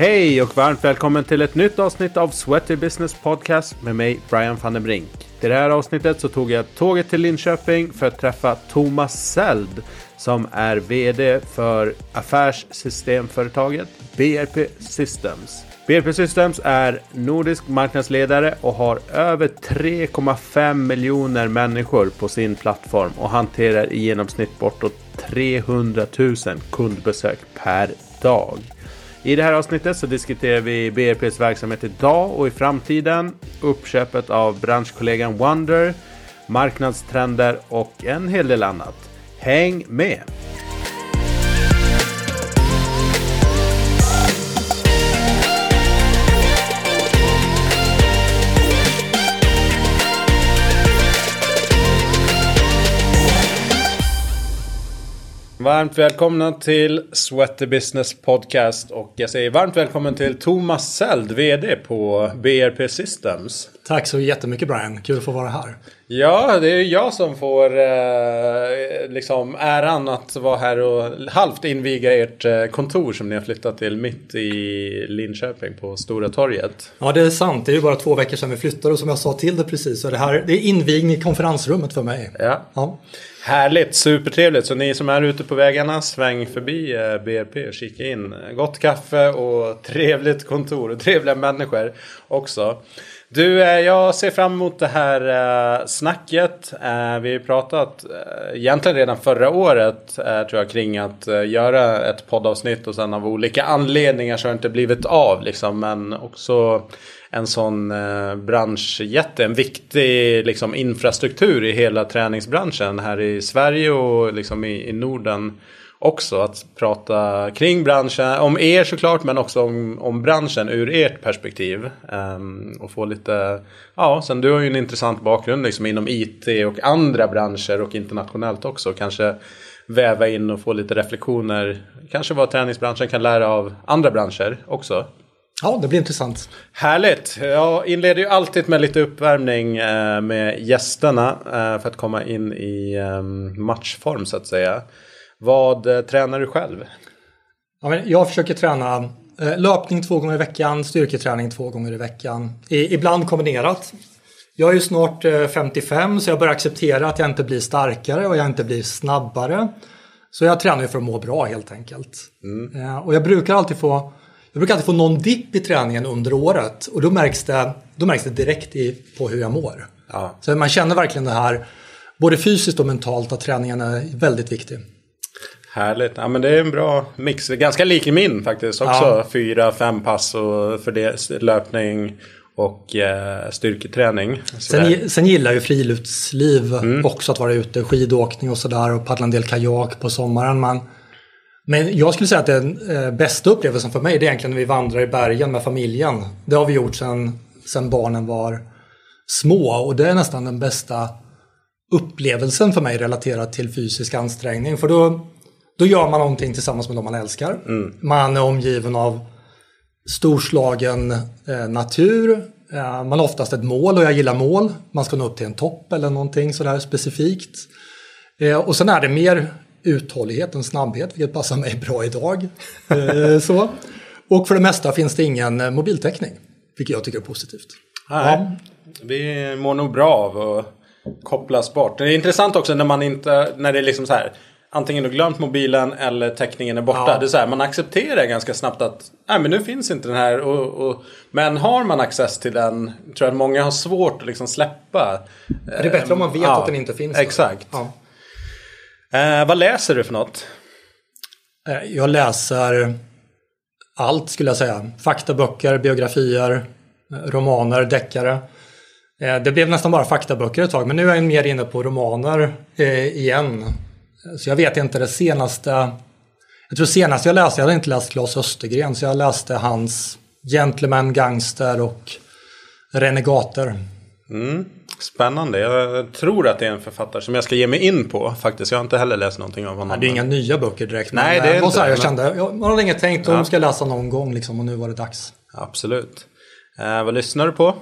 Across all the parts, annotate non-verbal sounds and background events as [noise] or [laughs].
Hej och varmt välkommen till ett nytt avsnitt av Sweaty Business Podcast med mig Brian van den Brink. I det här avsnittet så tog jag tåget till Linköping för att träffa Thomas Seld som är VD för affärssystemföretaget BRP Systems. BRP Systems är nordisk marknadsledare och har över 3,5 miljoner människor på sin plattform och hanterar i genomsnitt bortåt 300 000 kundbesök per dag. I det här avsnittet så diskuterar vi BRPs verksamhet idag och i framtiden, uppköpet av branschkollegan Wonder, marknadstrender och en hel del annat. Häng med! Varmt välkomna till Sweaty Business Podcast och jag säger varmt välkommen till Thomas Seld, VD på BRP Systems. Tack så jättemycket Brian, kul att få vara här. Ja, det är jag som får eh, liksom äran att vara här och halvt inviga ert eh, kontor som ni har flyttat till mitt i Linköping på Stora torget. Ja, det är sant. Det är ju bara två veckor sedan vi flyttade och som jag sa till det precis så det här det är invigning i konferensrummet för mig. Ja. ja. Härligt, supertrevligt. Så ni som är ute på vägarna, sväng förbi eh, BRP och kika in. Gott kaffe och trevligt kontor och trevliga människor också. Du, eh, jag ser fram emot det här eh, snacket. Eh, vi har pratat egentligen redan förra året tror jag kring att göra ett poddavsnitt och sen av olika anledningar så har det inte blivit av liksom. Men också en sån eh, branschjätte, en viktig liksom, infrastruktur i hela träningsbranschen här i Sverige och liksom i, i Norden också. Att prata kring branschen, om er såklart, men också om, om branschen ur ert perspektiv. Um, och få lite, ja, sen du har ju en intressant bakgrund liksom inom IT och andra branscher och internationellt också. Kanske väva in och få lite reflektioner. Kanske vad träningsbranschen kan lära av andra branscher också. Ja, det blir intressant. Härligt! Jag inleder ju alltid med lite uppvärmning eh, med gästerna eh, för att komma in i ehm, matchform så att säga. Vad eh, tränar du själv? Jag försöker träna löpning två gånger i veckan, styrketräning två gånger i veckan. ibland kombinerat. Jag är ju snart 55 så jag börjar acceptera att jag inte blir starkare och jag inte blir snabbare. Så jag tränar ju för att må bra helt enkelt. Mm. Och jag brukar alltid få jag brukar alltid få någon dipp i träningen under året och då märks det, då märks det direkt i, på hur jag mår. Ja. Så man känner verkligen det här, både fysiskt och mentalt, att träningen är väldigt viktig. Härligt. Ja, men det är en bra mix. Ganska lik min faktiskt också. Ja. Fyra, fem pass och för det, löpning och eh, styrketräning. Sen, sen, gillar ju friluftsliv mm. också att vara ute, skidåkning och sådär och paddla en del kajak på sommaren. Man, men jag skulle säga att den eh, bästa upplevelsen för mig det är egentligen när vi vandrar i bergen med familjen. Det har vi gjort sedan sen barnen var små och det är nästan den bästa upplevelsen för mig relaterat till fysisk ansträngning. För då, då gör man någonting tillsammans med de man älskar. Mm. Man är omgiven av storslagen eh, natur. Eh, man har oftast ett mål och jag gillar mål. Man ska nå upp till en topp eller någonting sådär specifikt. Eh, och sen är det mer uthållighet, en snabbhet, vilket passar mig bra idag. Eh, så. Och för det mesta finns det ingen eh, mobiltäckning, vilket jag tycker är positivt. Nej, ja. Vi mår nog bra av att kopplas bort. Det är intressant också när man inte, när det är liksom så här antingen du glömt mobilen eller täckningen är borta. Ja. Det är så här, man accepterar ganska snabbt att nej, men nu finns inte den här. Och, och, men har man access till den tror jag att många har svårt att liksom släppa. Det är bättre om man vet ja, att den inte finns. Exakt. Ja. Eh, vad läser du för något? Eh, jag läser allt skulle jag säga. Faktaböcker, biografier, eh, romaner, deckare. Eh, det blev nästan bara faktaböcker ett tag men nu är jag mer inne på romaner igen. Så jag vet inte det senaste. Jag tror senast jag läste, jag hade inte läst Claes Östergren så jag läste hans Gentleman, Gangster och Renegater. Mm. Spännande. Jag tror att det är en författare som jag ska ge mig in på faktiskt. Jag har inte heller läst någonting av honom. Nej, det är inga nya böcker direkt. Nej, det är inte. Så här, jag kände, jag, man har länge tänkt att ja. ska läsa någon gång liksom, och nu var det dags. Absolut. Eh, vad lyssnar du på?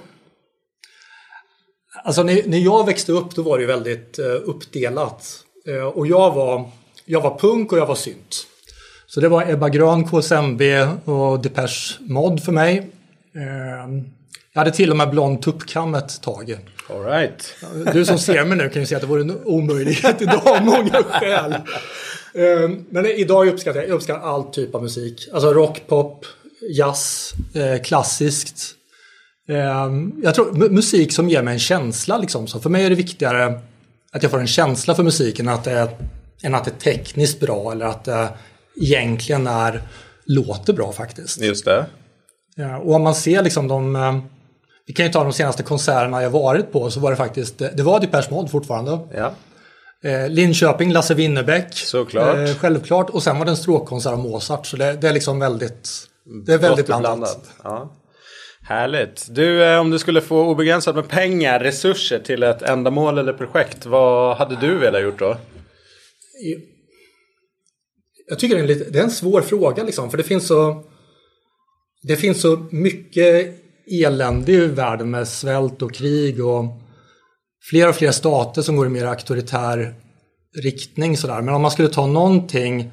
Alltså när, när jag växte upp då var det väldigt eh, uppdelat. Eh, och jag var, jag var punk och jag var synt. Så det var Ebba Grön, KSMB och Depeche Mod för mig. Eh, jag hade till och med blond tuppkam ett tag. All right. Du som ser mig nu kan ju se att det vore en omöjlighet idag av många skäl. Eh, men idag uppskattar jag, jag uppskattar all typ av musik. Alltså rock, pop, jazz, eh, klassiskt. Eh, jag tror musik som ger mig en känsla liksom. Så för mig är det viktigare att jag får en känsla för musiken att det är, än att det är tekniskt bra eller att det egentligen är, låter bra faktiskt. Just det. Och om man ser liksom de vi kan ju ta de senaste konserterna jag varit på så var det faktiskt, det var Depeche Mode fortfarande. Ja. Eh, Linköping, Lasse Winnerbäck. Såklart. Eh, självklart. Och sen var det en stråkkonsert av Mozart. Så det, det, är liksom väldigt, det är väldigt blandat. blandat. Ja. Härligt. Du, eh, om du skulle få obegränsat med pengar, resurser till ett ändamål eller projekt. Vad hade du velat gjort då? Jag tycker det är en, lite, det är en svår fråga liksom. För det finns så, det finns så mycket elände i världen med svält och krig och fler och fler stater som går i mer auktoritär riktning. Sådär. Men om man skulle ta någonting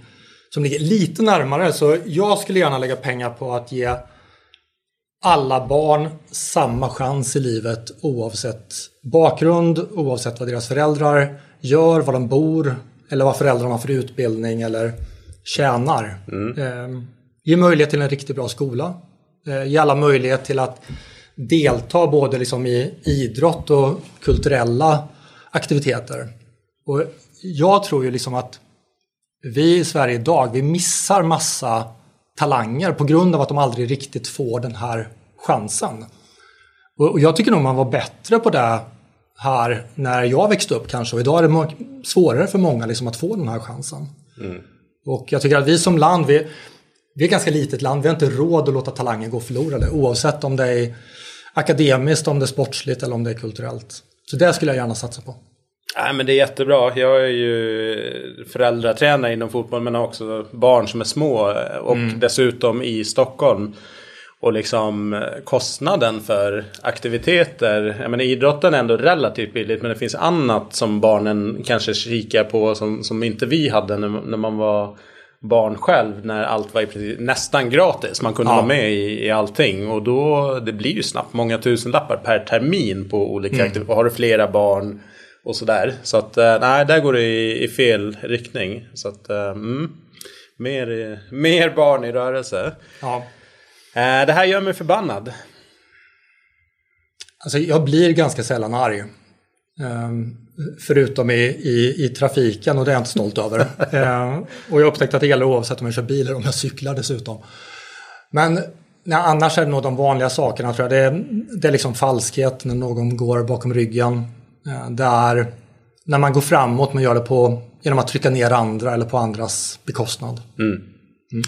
som ligger lite närmare så jag skulle gärna lägga pengar på att ge alla barn samma chans i livet oavsett bakgrund, oavsett vad deras föräldrar gör, var de bor eller vad föräldrarna har för utbildning eller tjänar. Mm. Eh, ge möjlighet till en riktigt bra skola. Eh, ge alla möjlighet till att delta både liksom i idrott och kulturella aktiviteter. Och jag tror ju liksom att vi i Sverige idag, vi missar massa talanger på grund av att de aldrig riktigt får den här chansen. Och jag tycker nog man var bättre på det här när jag växte upp kanske. Och idag är det svårare för många liksom att få den här chansen. Mm. Och jag tycker att vi som land, vi, vi är ett ganska litet land, vi har inte råd att låta talanger gå förlorade oavsett om det är akademiskt, om det är sportsligt eller om det är kulturellt. Så det skulle jag gärna satsa på. Nej, men det är jättebra. Jag är ju föräldratränare inom fotboll men har också barn som är små och mm. dessutom i Stockholm. Och liksom kostnaden för aktiviteter. Jag menar idrotten är ändå relativt billigt men det finns annat som barnen kanske kikar på som, som inte vi hade när, när man var barn själv när allt var i nästan gratis. Man kunde ja. vara med i, i allting och då det blir ju snabbt många tusenlappar per termin på olika mm. aktiviteter. Har du flera barn och sådär. Så att eh, nej, där går det i, i fel riktning. Så att eh, mm, mer, mer barn i rörelse. Ja. Eh, det här gör mig förbannad. Alltså jag blir ganska sällan arg. Um, Förutom i, i, i, trafiken och det är jag inte stolt över. [laughs] eh, och jag upptäckte att det gäller oavsett om jag kör bil eller om jag cyklar dessutom. Men nej, annars är det nog de vanliga sakerna tror jag. Det är, det är liksom falskhet när någon går bakom ryggen. Eh, det är när man går framåt men gör det på, genom att trycka ner andra eller på andras bekostnad. Mm. Mm.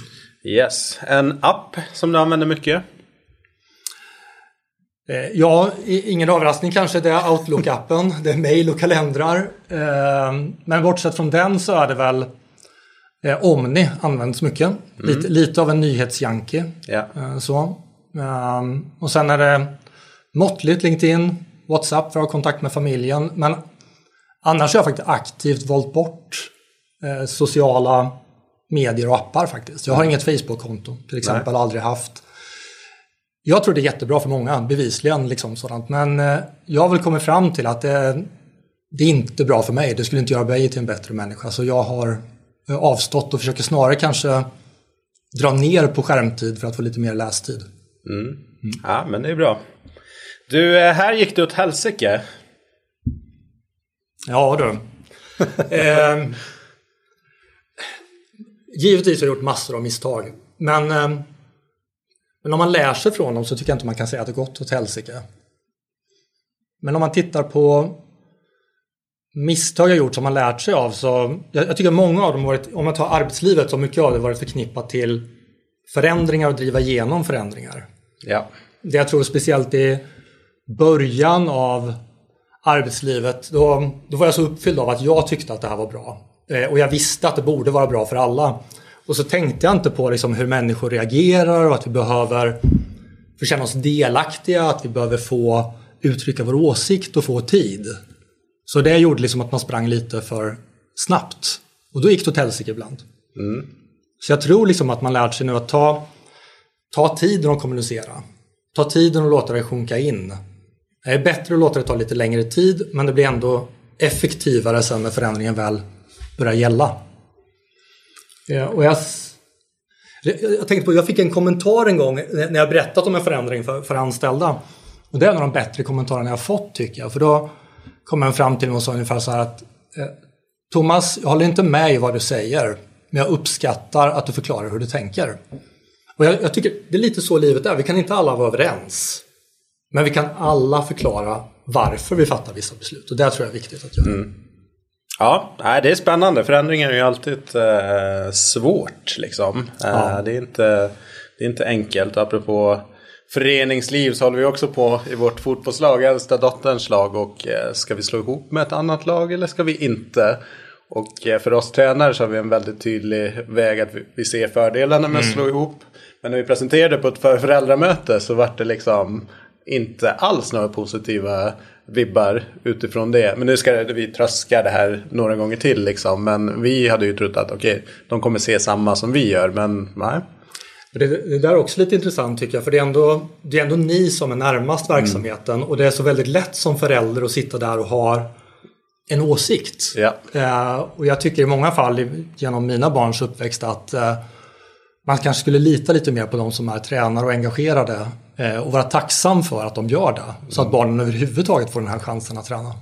Yes, en app som du använder mycket? Eh, ja, ingen överraskning kanske. Det är Outlook-appen. [laughs] Det är mail och kalendrar. Eh, men bortsett från den så är det väl eh, Omni används mycket. Mm. Lite, lite av en nyhetsjanke. Ja. Så. Och sen är det måttligt LinkedIn, WhatsApp för att ha kontakt med familjen. Men annars har jag faktiskt aktivt valt bort sociala medier och appar faktiskt. Jag har inget Facebook-konto till exempel, Nej. aldrig haft. Jag tror det är jättebra för många, bevisligen. Liksom sådant. Men eh, jag har väl kommit fram till att det, det är inte bra för mig. Det skulle inte göra mig till en bättre människa. Så jag har eh, avstått och försöker snarare kanske dra ner på skärmtid för att få lite mer lästid. Mm. Mm. Ja, men det är bra. Du, eh, här gick det åt helsike. Ja du. [laughs] eh, givetvis har jag gjort massor av misstag. Men eh, men om man lär sig från dem så tycker jag inte man kan säga att det gått åt helsike. Men om man tittar på misstag jag gjort som man lärt sig av så jag, jag tycker många av dem varit, om man tar arbetslivet så mycket av det varit förknippat till förändringar och driva igenom förändringar. Ja. Det jag tror speciellt i början av arbetslivet då, då var jag så uppfylld av att jag tyckte att det här var bra. Eh, och jag visste att det borde vara bra för alla. Och så tänkte jag inte på liksom hur människor reagerar och att vi behöver få känna oss delaktiga, att vi behöver få uttrycka vår åsikt och få tid. Så det gjorde liksom att man sprang lite för snabbt. Och då gick det åt helsike ibland. Mm. Så jag tror liksom att man lärt sig nu att ta, ta tiden att kommunicera. Ta tiden och låta det sjunka in. Det är bättre att låta det ta lite längre tid men det blir ändå effektivare sen när förändringen väl börjar gälla. Ja, och jag, jag tänkte på, jag fick en kommentar en gång när jag berättat om en förändring för, för anställda. Och det är en av de bättre kommentarerna jag fått tycker jag. För då kom en fram till mig och sa ungefär så här att eh, Thomas, jag håller inte med i vad du säger. Men jag uppskattar att du förklarar hur du tänker. Och jag, jag tycker det är lite så livet är. Vi kan inte alla vara överens. Men vi kan alla förklara varför vi fattar vissa beslut. Och det tror jag är viktigt att göra. Mm. Ja, det är spännande. Förändringar är ju alltid eh, svårt. Liksom. Ja. Eh, det, är inte, det är inte enkelt. Apropå föreningsliv så håller vi också på i vårt fotbollslag, äldsta dotterns lag. Och eh, ska vi slå ihop med ett annat lag eller ska vi inte? Och för oss tränare så har vi en väldigt tydlig väg att vi ser fördelarna med att mm. slå ihop. Men när vi presenterade på ett föräldramöte så var det liksom inte alls några positiva vibbar utifrån det. Men nu ska vi tröska det här några gånger till liksom. Men vi hade ju trott att okej, okay, de kommer se samma som vi gör. Men nej. Det, det där är också lite intressant tycker jag. För det är ändå, det är ändå ni som är närmast verksamheten. Mm. Och det är så väldigt lätt som förälder att sitta där och ha en åsikt. Ja. Eh, och jag tycker i många fall genom mina barns uppväxt att eh, man kanske skulle lita lite mer på de som är tränare och engagerade och vara tacksam för att de gör det. Så att barnen överhuvudtaget får den här chansen att träna.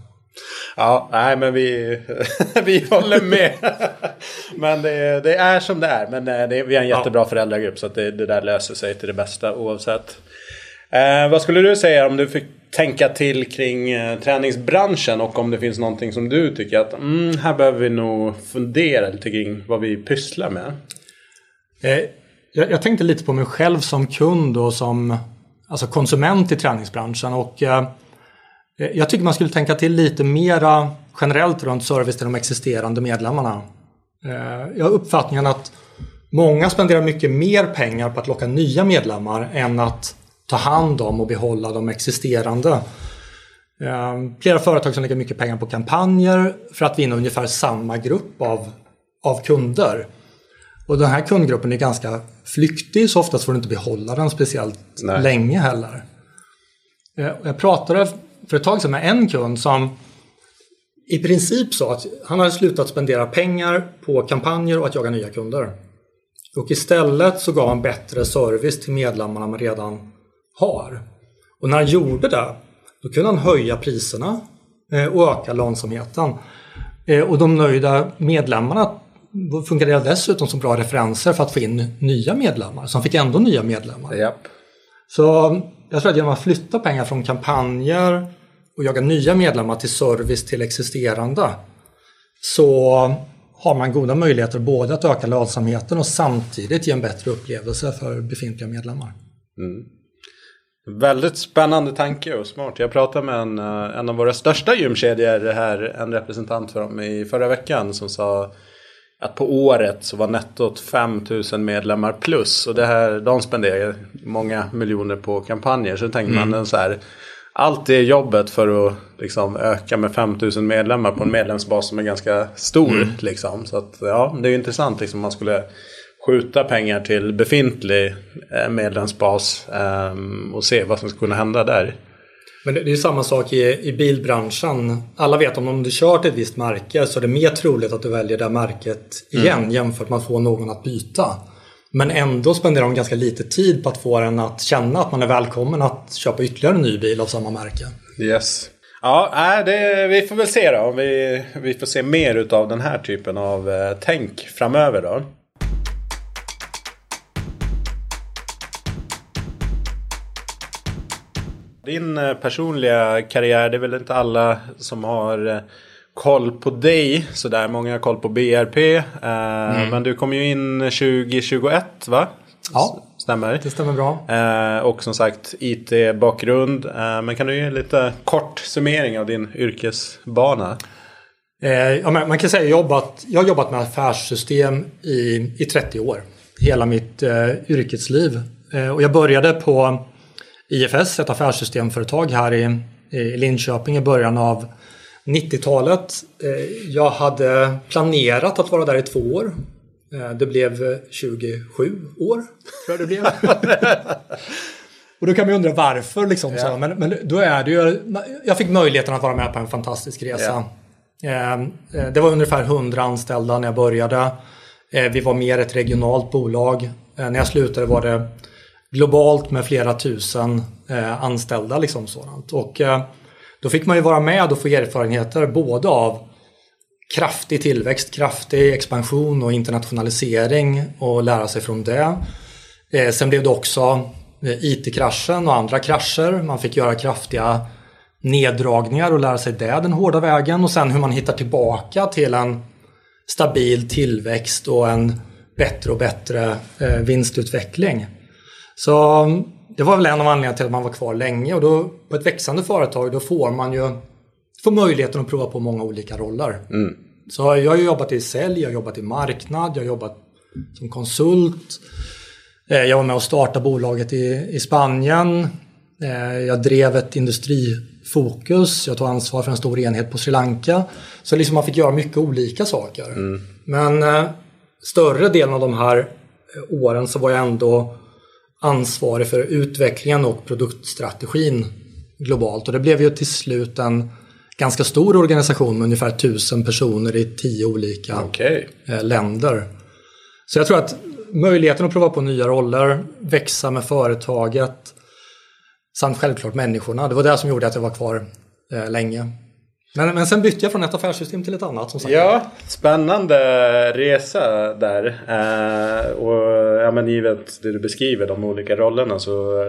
Ja, nej men vi, [laughs] vi håller med. [laughs] men det, det, är som det är. Men eh, det, vi är en jättebra ja. föräldragrupp så det, det, där löser sig till det bästa oavsett. Eh, vad skulle du säga om du fick tänka till kring eh, träningsbranschen och om det finns någonting som du tycker att mm, här behöver vi nog fundera lite kring vad vi pysslar med? Eh, jag, jag, tänkte lite på mig själv som kund och som alltså konsument i träningsbranschen. Och, eh, jag tycker man skulle tänka till lite mera generellt runt service till de existerande medlemmarna. Eh, jag har uppfattningen att många spenderar mycket mer pengar på att locka nya medlemmar än att ta hand om och behålla de existerande. Eh, flera företag som lägger mycket pengar på kampanjer för att vinna ungefär samma grupp av, av kunder. Och den här kundgruppen är ganska flyktig så oftast får du inte behålla den speciellt Nej. länge heller. Eh, jag pratade för ett tag sedan med en kund som i princip sa att han hade slutat spendera pengar på kampanjer och att jaga nya kunder. Och istället så gav han bättre service till medlemmarna man redan har. Och när han gjorde det, då kunde han höja priserna eh, och öka lönsamheten. Eh, och de nöjda medlemmarna fungerade dessutom som bra referenser för att få in nya medlemmar. Så han fick ändå nya medlemmar. Yep. Så jag tror att genom att flytta pengar från kampanjer och jaga nya medlemmar till service till existerande så har man goda möjligheter både att öka lönsamheten och samtidigt ge en bättre upplevelse för befintliga medlemmar. Mm. Väldigt spännande tanke och smart. Jag pratade med en, eh, en av våra största gymkedjor här, en representant för dem i förra veckan som sa att på året så var nettot 5000 medlemmar plus. Och det här, de spenderar många miljoner på kampanjer. Så tänker mm. man så här. Allt det jobbet för att liksom, öka med 5000 medlemmar på en medlemsbas som är ganska stor. Mm. Liksom. Så att, ja, det är intressant liksom, man skulle skjuta pengar till befintlig eh, medlemsbas um, och se vad som skulle kunna hända där. Men det är ju samma sak i, i bilbranschen. Alla vet om, om du kör till ett visst märke så är det mer troligt att du väljer det märket igen mm. jämfört med att få någon att byta. Men ändå spenderar de ganska lite tid på att få en att känna att man är välkommen att köpa ytterligare en ny bil av samma märke. Yes. Ja, det, vi får väl se då om vi, vi får se mer av den här typen av eh, tänk framöver då. Din eh, personliga karriär, det är väl inte alla som har eh, koll på dig sådär. Många har koll på BRP. Eh, mm. Men du kom ju in 2021 va? Ja, stämmer. det stämmer bra. Och som sagt IT-bakgrund. Men kan du ge en lite kort summering av din yrkesbana? Ja, man kan säga att jag, jobbat, jag har jobbat med affärssystem i, i 30 år. Hela mitt yrkesliv. och jag började på IFS, ett affärssystemföretag här i, i Linköping i början av 90-talet. Eh, jag hade planerat att vara där i två år. Eh, det blev 27 år, tror jag det blev. [laughs] Och då kan man ju undra varför liksom. Ja. Så, men, men då är det ju, jag fick möjligheten att vara med på en fantastisk resa. Ja. Det var ungefär 100 anställda när jag började. Vi var mer ett regionalt bolag. När jag slutade var det globalt med flera tusen eh, anställda. Liksom sådant. Och eh, då fick man ju vara med och få erfarenheter både av kraftig tillväxt, kraftig expansion och internationalisering och lära sig från det. Eh, sen blev det också eh, IT-kraschen och andra krascher. Man fick göra kraftiga neddragningar och lära sig det den hårda vägen och sen hur man hittar tillbaka till en stabil tillväxt och en bättre och bättre eh, vinstutveckling. Så det var väl en av anledningarna till att man var kvar länge och då på ett växande företag då får man ju får möjligheten att prova på många olika roller. Mm. Så jag har jobbat i sälj, jag har jobbat i marknad, jag har jobbat som konsult. Eh, jag var med och startade bolaget i, i Spanien. Eh, jag drev ett industrifokus, jag tog ansvar för en stor enhet på Sri Lanka. Så liksom man fick göra mycket olika saker. Mm. Men eh, större delen av de här åren så var jag ändå ansvarig för utvecklingen och produktstrategin globalt. Och det blev ju till slut en ganska stor organisation med ungefär tusen personer i tio olika okay. Eh, länder. Så jag tror att möjligheten att prova på nya roller, växa med företaget samt självklart människorna. Det var det som gjorde att jag var kvar eh, länge. Men, men sen bytte jag från ett affärssystem till ett annat. Som sagt. Ja, spännande resa där. Eh, och ja, men givet det du beskriver, de olika rollerna, så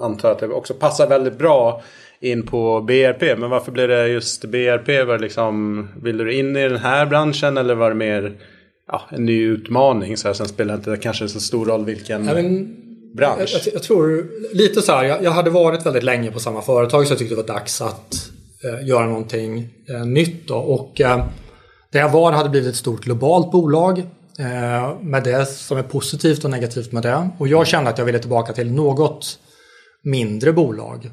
antar jag att det också passar väldigt bra in på BRP. Men varför blev det just BRP? Var det liksom, ville du in i den här branschen eller var det mer ja, en ny utmaning? Så här, sen spelar det inte kanske så stor roll vilken ja, men, bransch. Jag, jag, tror lite så här, jag, jag, hade varit väldigt länge på samma företag så jag tyckte det var dags att eh, Eh, göra någonting eh, nytt. Då. Och eh, där jag var hade blivit ett stort globalt bolag med det som är positivt och negativt med det. Och jag kände att jag ville tillbaka till något mindre bolag.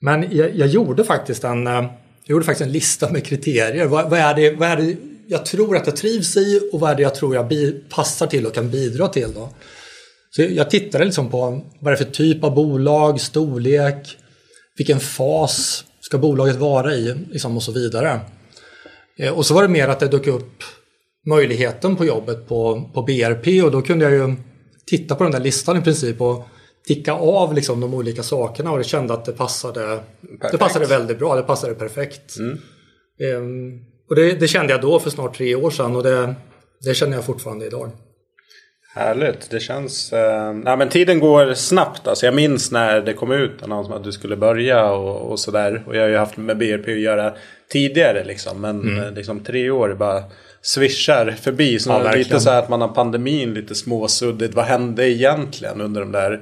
Men jag, jag, gjorde faktiskt en, jag gjorde faktiskt en lista med kriterier. Vad, vad, är det, vad är det jag tror att jag trivs i och vad är det jag tror jag bi, passar till och kan bidra till. Då? Så jag tittade liksom på vad det är för typ av bolag, storlek, vilken fas ska bolaget vara i liksom och så vidare. Eh, och så var det mer att det dök upp möjligheten på jobbet på, på BRP och då kunde jag ju titta på den där listan i princip och ticka av liksom de olika sakerna och jag kände att det passade, det passade väldigt bra. Det passade perfekt. Mm. Um, och det, det, kände jag då för snart tre år sedan och det, det känner jag fortfarande idag. Härligt. Det känns... Eh, nej, men tiden går snabbt. Alltså, jag minns när det kom ut annons att du skulle börja och, och sådär. Och jag har ju haft med BRP att göra tidigare liksom. Men mm. Eh, liksom tre år bara swishar förbi. Så ja, lite så här att man har pandemin lite småsuddigt. Vad hände egentligen under de där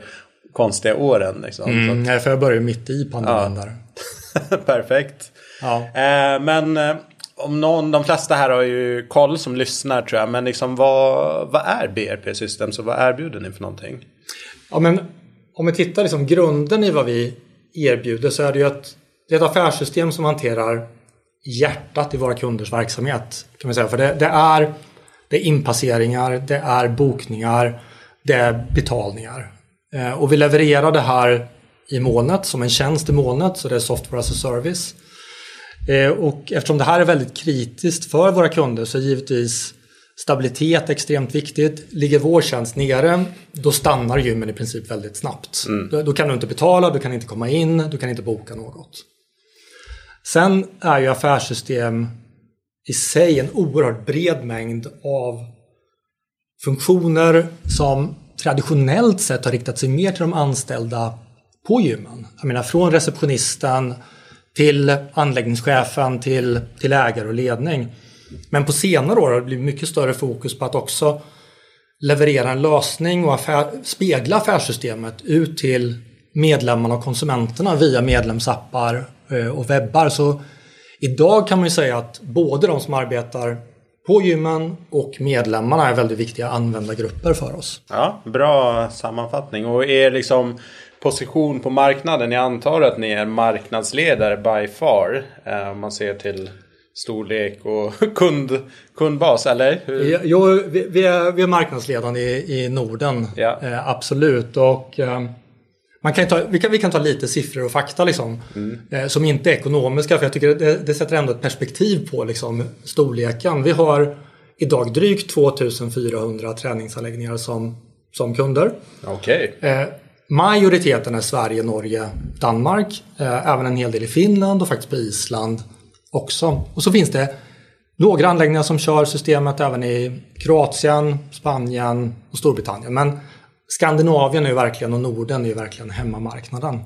konstiga åren. Liksom. Mm, att, för jag började mitt i pandemin ja. där. [laughs] Perfekt. Ja. Eh, men eh, om någon, de flesta här har ju koll som lyssnar tror jag. Men liksom, vad, vad är BRP Systems och vad erbjuder ni för någonting? Ja, men om vi tittar liksom grunden i vad vi erbjuder så är det ju att det är ett affärssystem som hanterar hjärtat i våra kunders verksamhet. kan man säga. För det, det, är, det är inpasseringar, det är bokningar, det är betalningar. Eh, och vi levererar det här i molnet som en tjänst i molnet, så det är software as a service. Eh, och eftersom det här är väldigt kritiskt för våra kunder så är givetvis stabilitet extremt viktigt. Ligger vår tjänst nere, då stannar gymmen i princip väldigt snabbt. Mm. Då, då, kan du inte betala, du kan inte komma in, du kan inte boka något. Sen är ju affärssystem i sig en oerhört bred mängd av funktioner som traditionellt sett har riktat sig mer till de anställda på gymmen. Jag menar från receptionisten till anläggningschefen till, till ägare och ledning. Men på senare år har det blivit mycket större fokus på att också leverera en lösning och affär, spegla affärssystemet ut till medlemmarna och konsumenterna via medlemsappar eh, och webbar. Så idag kan man ju säga att både de som arbetar på gymmen och medlemmarna är väldigt viktiga användargrupper för oss. Ja, Bra sammanfattning. Och är liksom position på marknaden, jag antar att ni är marknadsledare by far. Eh, om man ser till storlek och [laughs] kund, kundbas, eller? Hur? Jo, vi, vi, är, vi är marknadsledande i, i Norden, Ja. eh, absolut. Och, eh, man kan ta, vi, kan, vi kan ta lite siffror och fakta liksom, eh, som inte är ekonomiska, för jag tycker det, det sätter ändå ett perspektiv på liksom, storleken. Vi har idag drygt 2400 träningsanläggningar som, som kunder. Okej. Majoriteten är Sverige, Norge, Danmark. Eh, även en hel del i Finland och faktiskt på Island också. Och så finns det några anläggningar som kör systemet även i Kroatien, Spanien och Storbritannien. Men Skandinavien är ju verkligen och Norden är ju verkligen hemmamarknaden.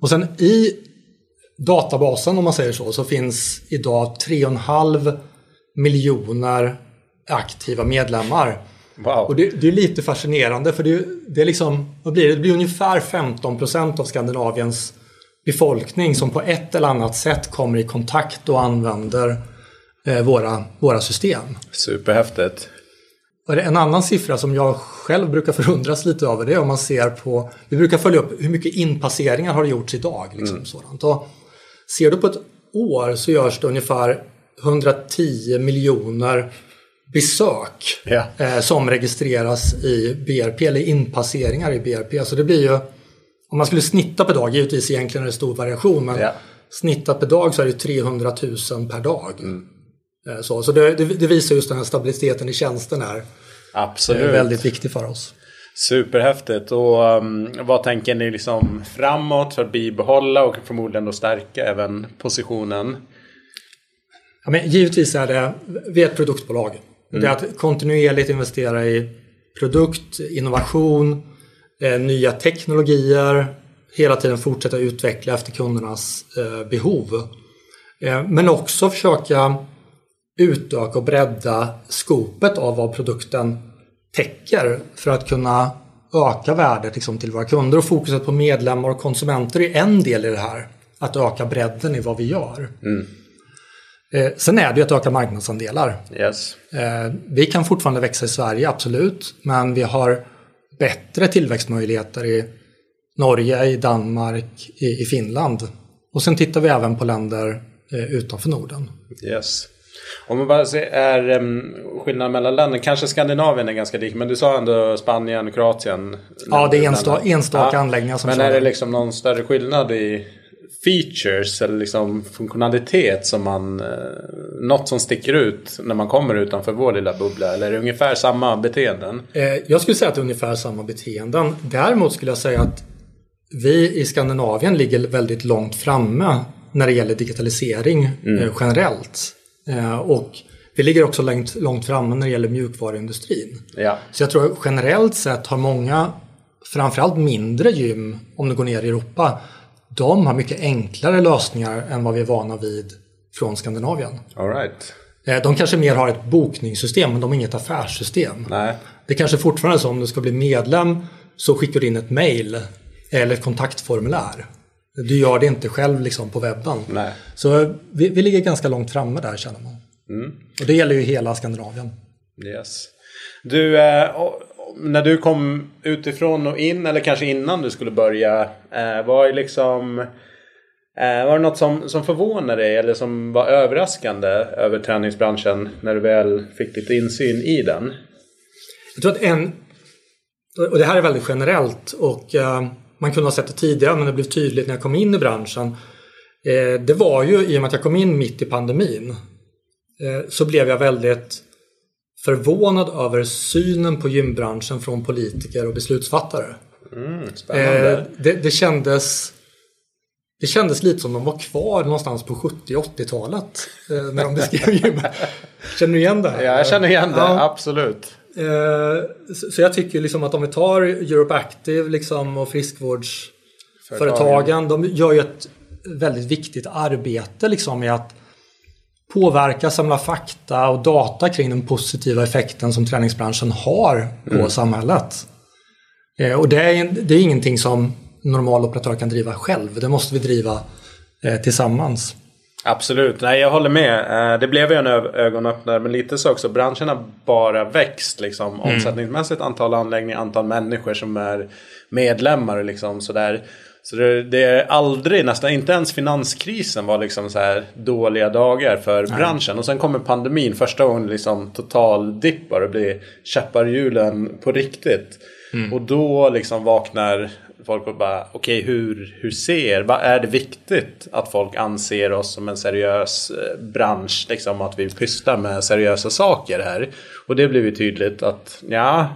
Och sen i databasen om man säger så, så finns idag 3,5 miljoner aktiva medlemmar. Wow. Och det, det är lite fascinerande för det, det är liksom, vad blir det? det blir ungefär 15% av Skandinaviens befolkning som på ett eller annat sätt kommer i kontakt och använder eh, våra, våra system. Superhäftigt. Och en annan siffra som jag själv brukar förundras lite över det är om man ser på, vi brukar följa upp hur mycket inpasseringar har det gjorts idag. Liksom, sådant. Och ser du på ett år så görs det ungefär 110 miljoner besök eh, som registreras i BRP eller inpasseringar i BRP. Så det blir ju, om man skulle snitta per dag, givetvis egentligen är det stor variation, men Ja. snittat per dag så är det 300 000 per dag. Mm. Eh, Så, så det, det, det visar just den här stabiliteten i tjänsten är, Absolut. väldigt viktig för oss. Superhäftigt. Och um, vad tänker ni liksom framåt för att bibehålla och förmodligen då stärka även positionen? Ja, men givetvis är det, vi är ett produktbolag. Det är att kontinuerligt investera i produkt, innovation, eh, nya teknologier, hela tiden fortsätta utveckla efter kundernas eh, behov. Eh, men också försöka utöka och bredda skopet av vad produkten täcker för att kunna öka värdet liksom, till våra kunder och fokuset på medlemmar och konsumenter är en del i det här. Att öka bredden i vad vi gör. Eh, sen är det ju att öka marknadsandelar. Yes. Eh, vi kan fortfarande växa i Sverige, absolut. Men vi har bättre tillväxtmöjligheter i Norge, i Danmark, i, i Finland. Och sen tittar vi även på länder eh, utanför Norden. Yes. Om man bara ser, är um, skillnaden mellan länder, kanske Skandinavien är ganska lik, men du sa ändå Spanien, Kroatien. Ja, det är ensta- enstaka anläggningar som Men är det. liksom någon större skillnad i features eller liksom funktionalitet som man... Eh, något som sticker ut när man kommer utanför vår lilla bubbla? Eller är det ungefär samma beteenden? Eh, jag skulle säga att det är ungefär samma beteenden. Däremot skulle jag säga att vi i Skandinavien ligger väldigt långt framme när det gäller digitalisering eh, generellt. Och vi ligger också långt, långt framme när det gäller mjukvaruindustrin. Ja. Så jag tror generellt sett har många, framförallt mindre gym, om du går ner i Europa, de har mycket enklare lösningar än vad vi är vana vid från Skandinavien. All right. Eh, De kanske mer har ett bokningssystem, men de har inget affärssystem. Nej. Det kanske fortfarande är så om du ska bli medlem så skickar du in ett mail eller ett kontaktformulär. Du gör det inte själv liksom på webben. Nej. Så vi, vi ligger ganska långt framme där känner man. Och det gäller ju hela Skandinavien. Yes. Du, eh, när du kom utifrån och in, eller kanske innan du skulle börja, eh, var det liksom... Eh, var det något som, som förvånade dig eller som var överraskande över träningsbranschen när du väl fick lite insyn i den? Jag tror att en, och det här är väldigt generellt och eh, man kunde ha sett det tidigare men det blev tydligt när jag kom in i branschen. Eh, det var ju i och med att jag kom in mitt i pandemin eh, så blev jag väldigt förvånad över synen på gymbranschen från politiker och beslutsfattare. Spännande. Eh, det, det kändes det kändes lite som de var kvar någonstans på 70 80-talet eh, när de beskrev [laughs] gym. Känner du igen det? här? ja, jag känner igen det. Ja. Absolut. Eh, så- Så jag tycker liksom att om vi tar Europe Active liksom och friskvårdsföretagen. De gör ju ett väldigt viktigt arbete liksom i att påverka, samla fakta och data kring den positiva effekten som träningsbranschen har på samhället. Eh, Och det är, det är ingenting som normal operatör kan driva själv. Det måste vi driva eh, tillsammans. Absolut, nej jag håller med. Eh, Det blev ju en ögonöppnare men lite så också. Branschen har bara växt liksom. Omsättningsmässigt antal anläggningar, antal människor som är medlemmar liksom sådär. Så det, det, är aldrig, nästan inte ens finanskrisen var liksom så här dåliga dagar för Nej. branschen. Och sen kommer pandemin första gången liksom total dippar och blir käpparhjulen på riktigt. Mm. Och då liksom vaknar folk och bara okej okay, hur, hur ser, vad är det viktigt att folk anser oss som en seriös eh, bransch, liksom att vi pysslar med seriösa saker här. Och det blev ju tydligt att ja,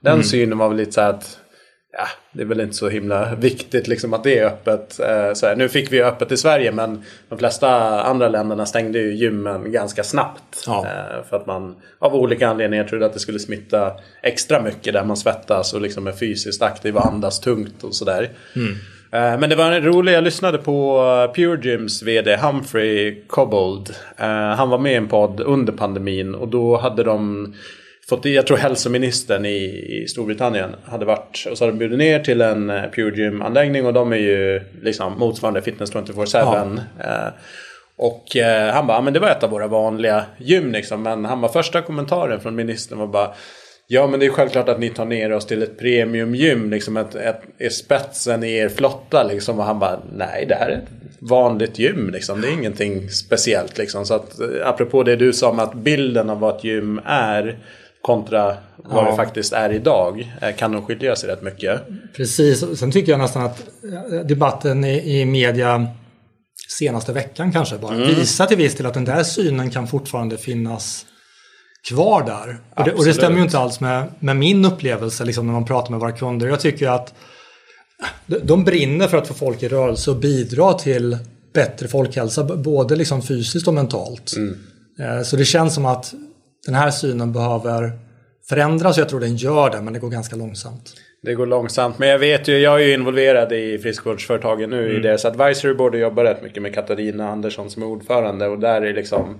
den mm. synen var väl lite så att ja, det är väl inte så himla viktigt liksom att det är öppet. Eh, så här, nu fick vi öppet i Sverige men de flesta andra länderna stängde ju gymmen ganska snabbt. Ja. Eh, för att man av olika anledningar trodde att det skulle smitta extra mycket där man svettas och liksom är fysiskt aktiv och andas tungt och sådär. Mm. Eh, men det var en rolig, jag lyssnade på Pure Gyms VD Humphrey Cobbold. Han var med i en podd under pandemin och då hade de fått, jag tror hälsoministern i, i Storbritannien hade varit och så hade de bjudit ner till en uh, Pure Gym-anläggning och de är ju liksom motsvarande Fitness 24-7. Ja. Uh, och uh, han bara, men det var ett av våra vanliga gym liksom. Men han var första kommentaren från ministern var bara Ja men det är självklart att ni tar ner oss till ett premiumgym. Liksom ett, ett, ett, spetsen i er flotta liksom. Och han bara nej det här är ett vanligt gym liksom. Det är ingenting speciellt liksom. Så att apropå det du sa om att bilden av vad ett gym är kontra vad ja. det faktiskt är idag eh, kan nog skilja sig rätt mycket. Precis, sen tycker jag nästan att eh, debatten i, i media senaste veckan kanske bara mm. visar till viss del att den där synen kan fortfarande finnas kvar där. Och det, och det, stämmer ju inte alls med, med min upplevelse liksom, när man pratar med våra kunder. Jag tycker att de brinner för att få folk i rörelse och bidra till bättre folkhälsa, både liksom fysiskt och mentalt. Mm. Eh, så det känns som att den här synen behöver förändras. Jag tror den gör det, men det går ganska långsamt. Det går långsamt, men jag vet ju, jag är ju involverad i friskvårdsföretagen nu mm. i deras advisory board och jobbar rätt mycket med Katarina Andersson som är ordförande och där är liksom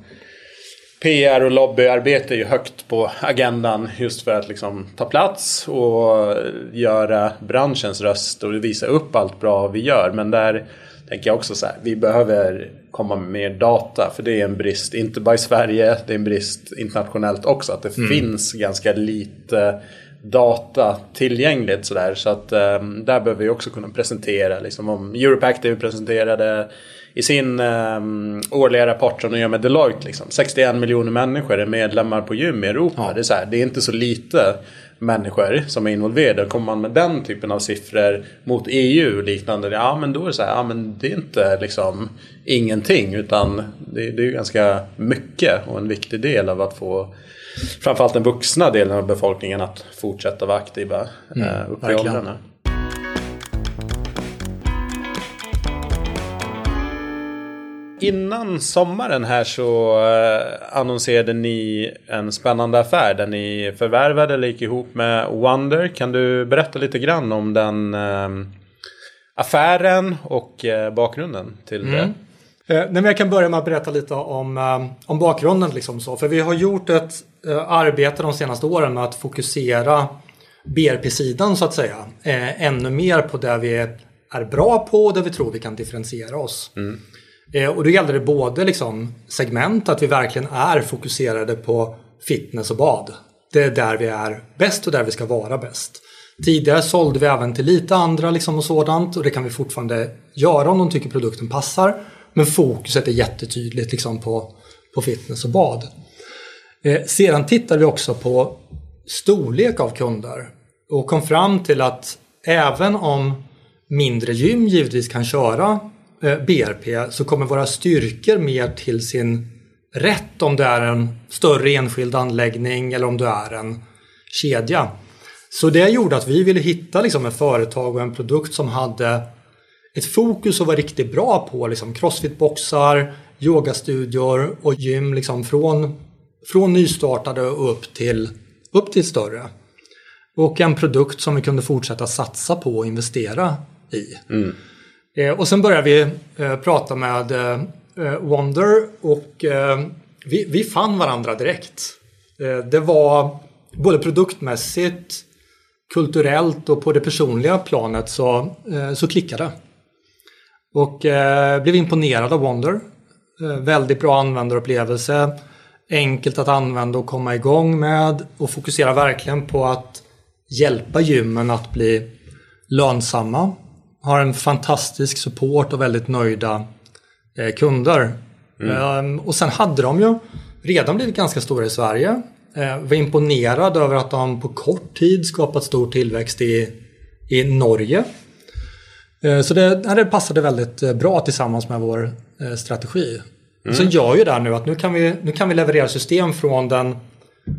PR och lobbyarbete är ju högt på agendan just för att liksom ta plats och göra branschens röst och visa upp allt bra vi gör. Men där tänker jag också så här, vi behöver komma med mer data. För det är en brist, inte bara i Sverige, det är en brist internationellt också. Att det mm. finns ganska lite data tillgängligt sådär. Så att um, där behöver vi också kunna presentera. Liksom om Europe Active presenterade i sin um, årliga rapport som de gör med Deloitte. Liksom, 61 miljoner människor är medlemmar på gym i Europa. Ja. Det, är så här, det är inte så lite människor som är involverade. Kommer man med den typen av siffror mot EU och liknande. Ja men då är det så här, ja men det är inte liksom ingenting. Utan det, det är ganska mycket och en viktig del av att få framförallt den vuxna delen av befolkningen att fortsätta vara aktiva mm, upp i åldrarna. Innan sommaren här så eh, annonserade ni en spännande affär där ni förvärvade eller gick ihop med Wonder. Kan du berätta lite grann om den eh, affären och eh, bakgrunden till mm. det? Nej, jag kan börja med att berätta lite om, om bakgrunden. Liksom så. För vi har gjort ett arbete de senaste åren med att fokusera BRP-sidan så att säga. Ännu mer på det vi är bra på och där vi tror vi kan differentiera oss. Mm. Eh, och då gällde det både liksom segment, att vi verkligen är fokuserade på fitness och bad. Det är där vi är bäst och där vi ska vara bäst. Tidigare sålde vi även till lite andra liksom och sådant och det kan vi fortfarande göra om de tycker produkten passar. Men fokuset är jättetydligt liksom på, på fitness och bad. Eh, sedan tittade vi också på storlek av kunder och kom fram till att även om mindre gym givetvis kan köra Eh, BRP så kommer våra styrkor mer till sin rätt om det är en större enskild anläggning eller om det är en kedja. Så det gjorde att vi ville hitta liksom ett företag och en produkt som hade ett fokus och var riktigt bra på liksom crossfitboxar, yogastudior och gym liksom från, från nystartade och upp till, upp till större. Och en produkt som vi kunde fortsätta satsa på och investera i. Mm. Eh, och sen började vi eh, prata med eh, Wonder och eh, vi, vi fann varandra direkt. Eh, det var både produktmässigt, kulturellt och på det personliga planet så, eh, så klickade Och blev imponerad av Wonder. Väldigt bra användarupplevelse. Enkelt att använda och komma igång med och fokusera verkligen på att hjälpa gymmen att bli lönsamma har en fantastisk support och väldigt nöjda eh, kunder. Mm. och sen hade de ju redan blivit ganska stora i Sverige. Eh, var imponerad över att de på kort tid skapat stor tillväxt i, i Norge. Eh, så det, det passade väldigt eh, bra tillsammans med vår eh, strategi. Mm. Sen gör ju det här nu att nu kan, vi, nu kan vi leverera system från den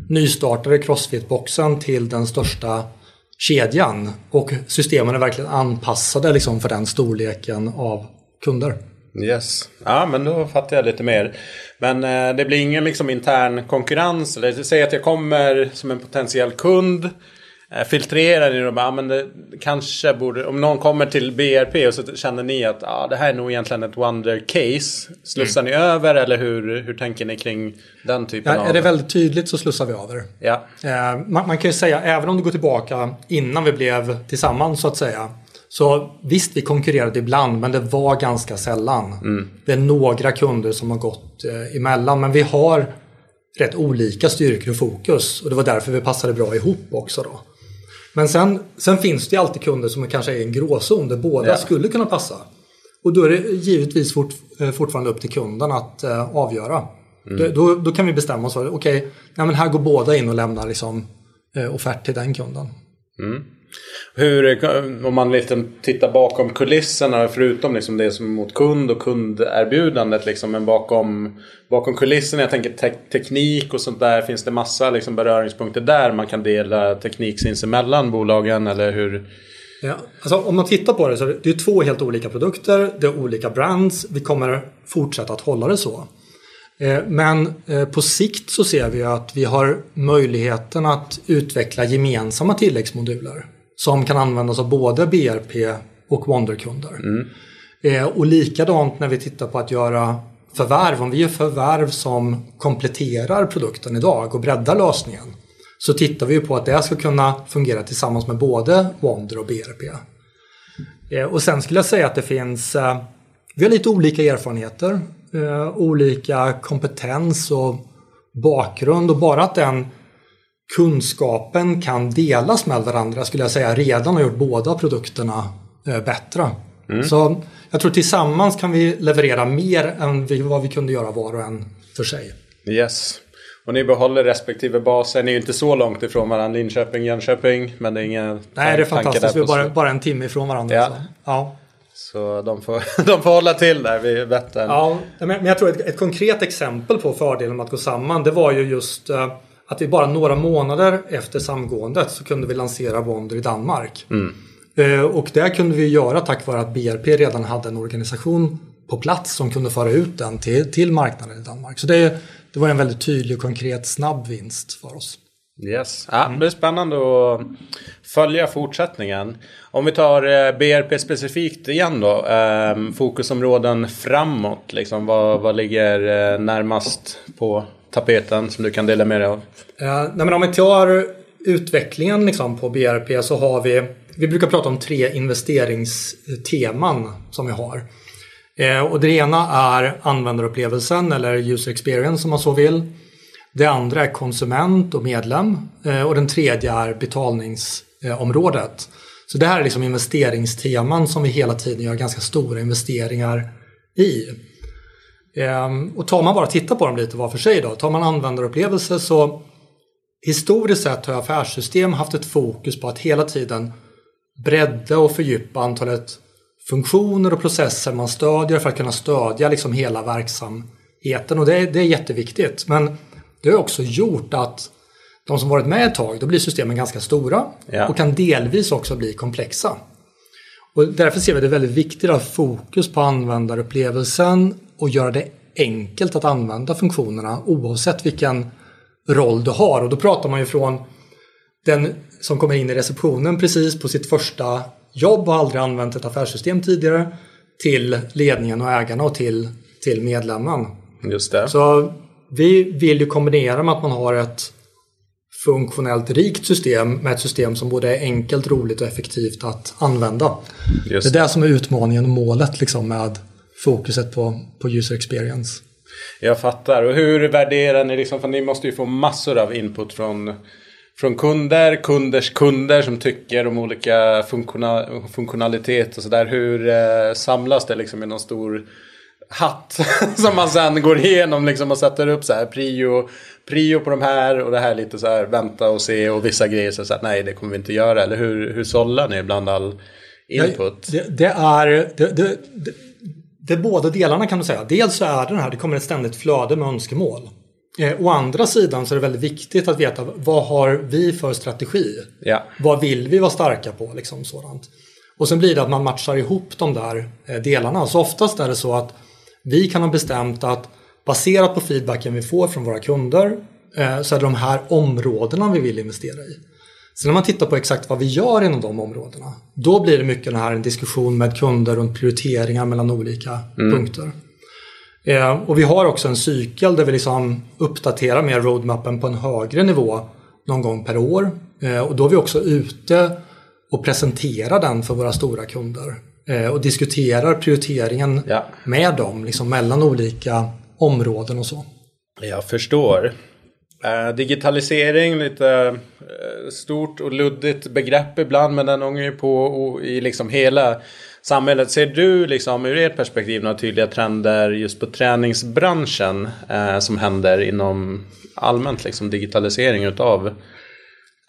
nystartade Crossfit-boxen till den största kedjan. Och systemen är verkligen anpassade liksom för den storleken av kunder. Yes. Ja, men då fattar jag lite mer. Men eh, det blir ingen liksom intern konkurrens. Eller säg att jag kommer som en potentiell kund. Eh, filtrerar ni bara, ah, men det kanske borde, om någon kommer till BRP och så känner ni att ah, det här är nog egentligen ett wonder case. Slussar mm. ni över eller hur, hur tänker ni kring den typen ja, av? Är det väldigt tydligt så slussar vi över. Ja. Eh, man, man, kan ju säga, även om du går tillbaka innan vi blev tillsammans så att säga. Så visst, vi konkurrerade ibland, men det var ganska sällan. Mm. Det är några kunder som har gått eh, emellan, men vi har rätt olika styrkor och fokus. Och det var därför vi passade bra ihop också. Då. Men sen, sen finns det alltid kunder som kanske är i en gråzon där båda ja. skulle kunna passa. Och då är det givetvis fort, eh, fortfarande upp till kunden att uh, avgöra. Mm. Då, då, kan vi bestämma oss för, okej, okay, här går båda in och lämnar liksom, uh, offert till den kunden. Mm. Hur, om man liksom tittar bakom kulisserna, förutom liksom det som är mot kund och kunderbjudandet, liksom, men bakom, bakom kulisserna, jag tänker te teknik och sånt där, finns det massa liksom beröringspunkter där man kan dela teknik sinsemellan bolagen, eller hur? Ja, alltså om man tittar på det så är det, två helt olika produkter, det är olika brands, vi kommer fortsätta att hålla det så. Eh, men eh, på sikt så ser vi att vi har möjligheten att utveckla gemensamma tilläggsmoduler som kan användas av både BRP och Wonderkunder. Mm. Eh, och likadant när vi tittar på att göra förvärv, om vi gör förvärv som kompletterar produkten idag och breddar lösningen så tittar vi på att det ska kunna fungera tillsammans med både Wonder och BRP. Och sen skulle jag säga att det finns, vi har lite olika erfarenheter eh, olika kompetens och bakgrund och bara att den kunskapen kan delas med varandra skulle jag säga redan har gjort båda produkterna eh, bättre. Mm. Så jag tror tillsammans kan vi leverera mer än vad vi kunde göra var och en för sig. Yes. Och ni behåller respektive baser. Ni är ju inte så långt ifrån varandra, Linköping, Jönköping. Men det är inga Nej, det är fantastiskt. Vi är bara, bara en timme ifrån varandra. Ja. ja. Så de får, [laughs] de får hålla till där vid Vättern. Ja, men jag tror ett, ett konkret exempel på fördelen med att gå samman det var ju just uh, att vi bara några månader efter samgåendet så kunde vi lansera Wonder i Danmark. Mm. Uh, och det kunde vi göra tack vare att BRP redan hade en organisation på plats som kunde föra ut den till, till marknaden i Danmark. Så det, det var en väldigt tydlig och konkret snabb vinst för oss. Yes, ja, det blir spännande att följa fortsättningen. Om vi tar eh, BRP specifikt igen då. Eh, fokusområden framåt. Liksom, vad, vad ligger eh, närmast på tapeten som du kan dela med dig av? Eh, nej, men om vi tar utvecklingen liksom, på BRP så har vi vi brukar prata om tre investeringsteman som vi har. Eh, och det ena är användarupplevelsen eller user experience om man så vill. Det andra är konsument och medlem eh, och den tredje är betalningsområdet. Så det här är liksom investeringsteman som vi hela tiden gör ganska stora investeringar i. Ehm, och tar man bara titta på dem lite var för sig då. Tar man användarupplevelse så historiskt sett har affärssystem haft ett fokus på att hela tiden bredda och fördjupa antalet funktioner och processer man stödjer för att kunna stödja liksom hela verksamheten. Och det, det är jätteviktigt. Men det har också gjort att de som varit med ett tag, då blir systemen ganska stora ja. och kan delvis också bli komplexa. Och därför ser vi det väldigt viktigt att ha fokus på användarupplevelsen och göra det enkelt att använda funktionerna oavsett vilken roll du har. Och då pratar man ju från den som kommer in i receptionen precis på sitt första jobb och aldrig använt ett affärssystem tidigare till ledningen och ägarna och till, till medlemmen. Just det. Så vi vill ju kombinera med att man har ett funktionellt rikt system med ett system som både är enkelt, roligt och effektivt att använda. Just. Det är det som är utmaningen och målet liksom med fokuset på, på user experience. Jag fattar. Och hur värderar ni liksom, för ni måste ju få massor av input från från kunder, kunders kunder som tycker om olika funktiona, funktionalitet och sådär. Hur eh, samlas det liksom i någon stor hatt [laughs] som man sen går igenom liksom och sätter upp så här prio, prio på de här och det här lite så här vänta och se och vissa grejer så att nej det kommer vi inte göra. Eller hur, hur sållar ni bland all input? Det, det är det, det, det, är båda delarna kan man säga. Dels så är det här, det kommer ett ständigt flöde med önskemål. Eh, å andra sidan så är det väldigt viktigt att veta vad har vi för strategi? Ja. Vad vill vi vara starka på? Liksom sådant. Och sen blir det att man matchar ihop de där eh, delarna. Så oftast är det så att vi kan ha bestämt att baserat på feedbacken vi får från våra kunder eh, så är det de här områdena vi vill investera i. Sen när man tittar på exakt vad vi gör inom de områdena, då blir det mycket den här en diskussion med kunder runt prioriteringar mellan olika mm. punkter. Eh, och vi har också en cykel där vi liksom uppdaterar mer roadmappen på en högre nivå någon gång per år. Eh, och då är vi också ute och presenterar den för våra stora kunder. Eh, och diskuterar prioriteringen ja. med dem, liksom mellan olika områden och så. Jag förstår. Uh, digitalisering, lite uh, stort och luddigt begrepp ibland men den ångar ju på i liksom hela samhället. Ser du liksom ur ert perspektiv några tydliga trender just på träningsbranschen uh, som händer inom allmänt liksom digitalisering utav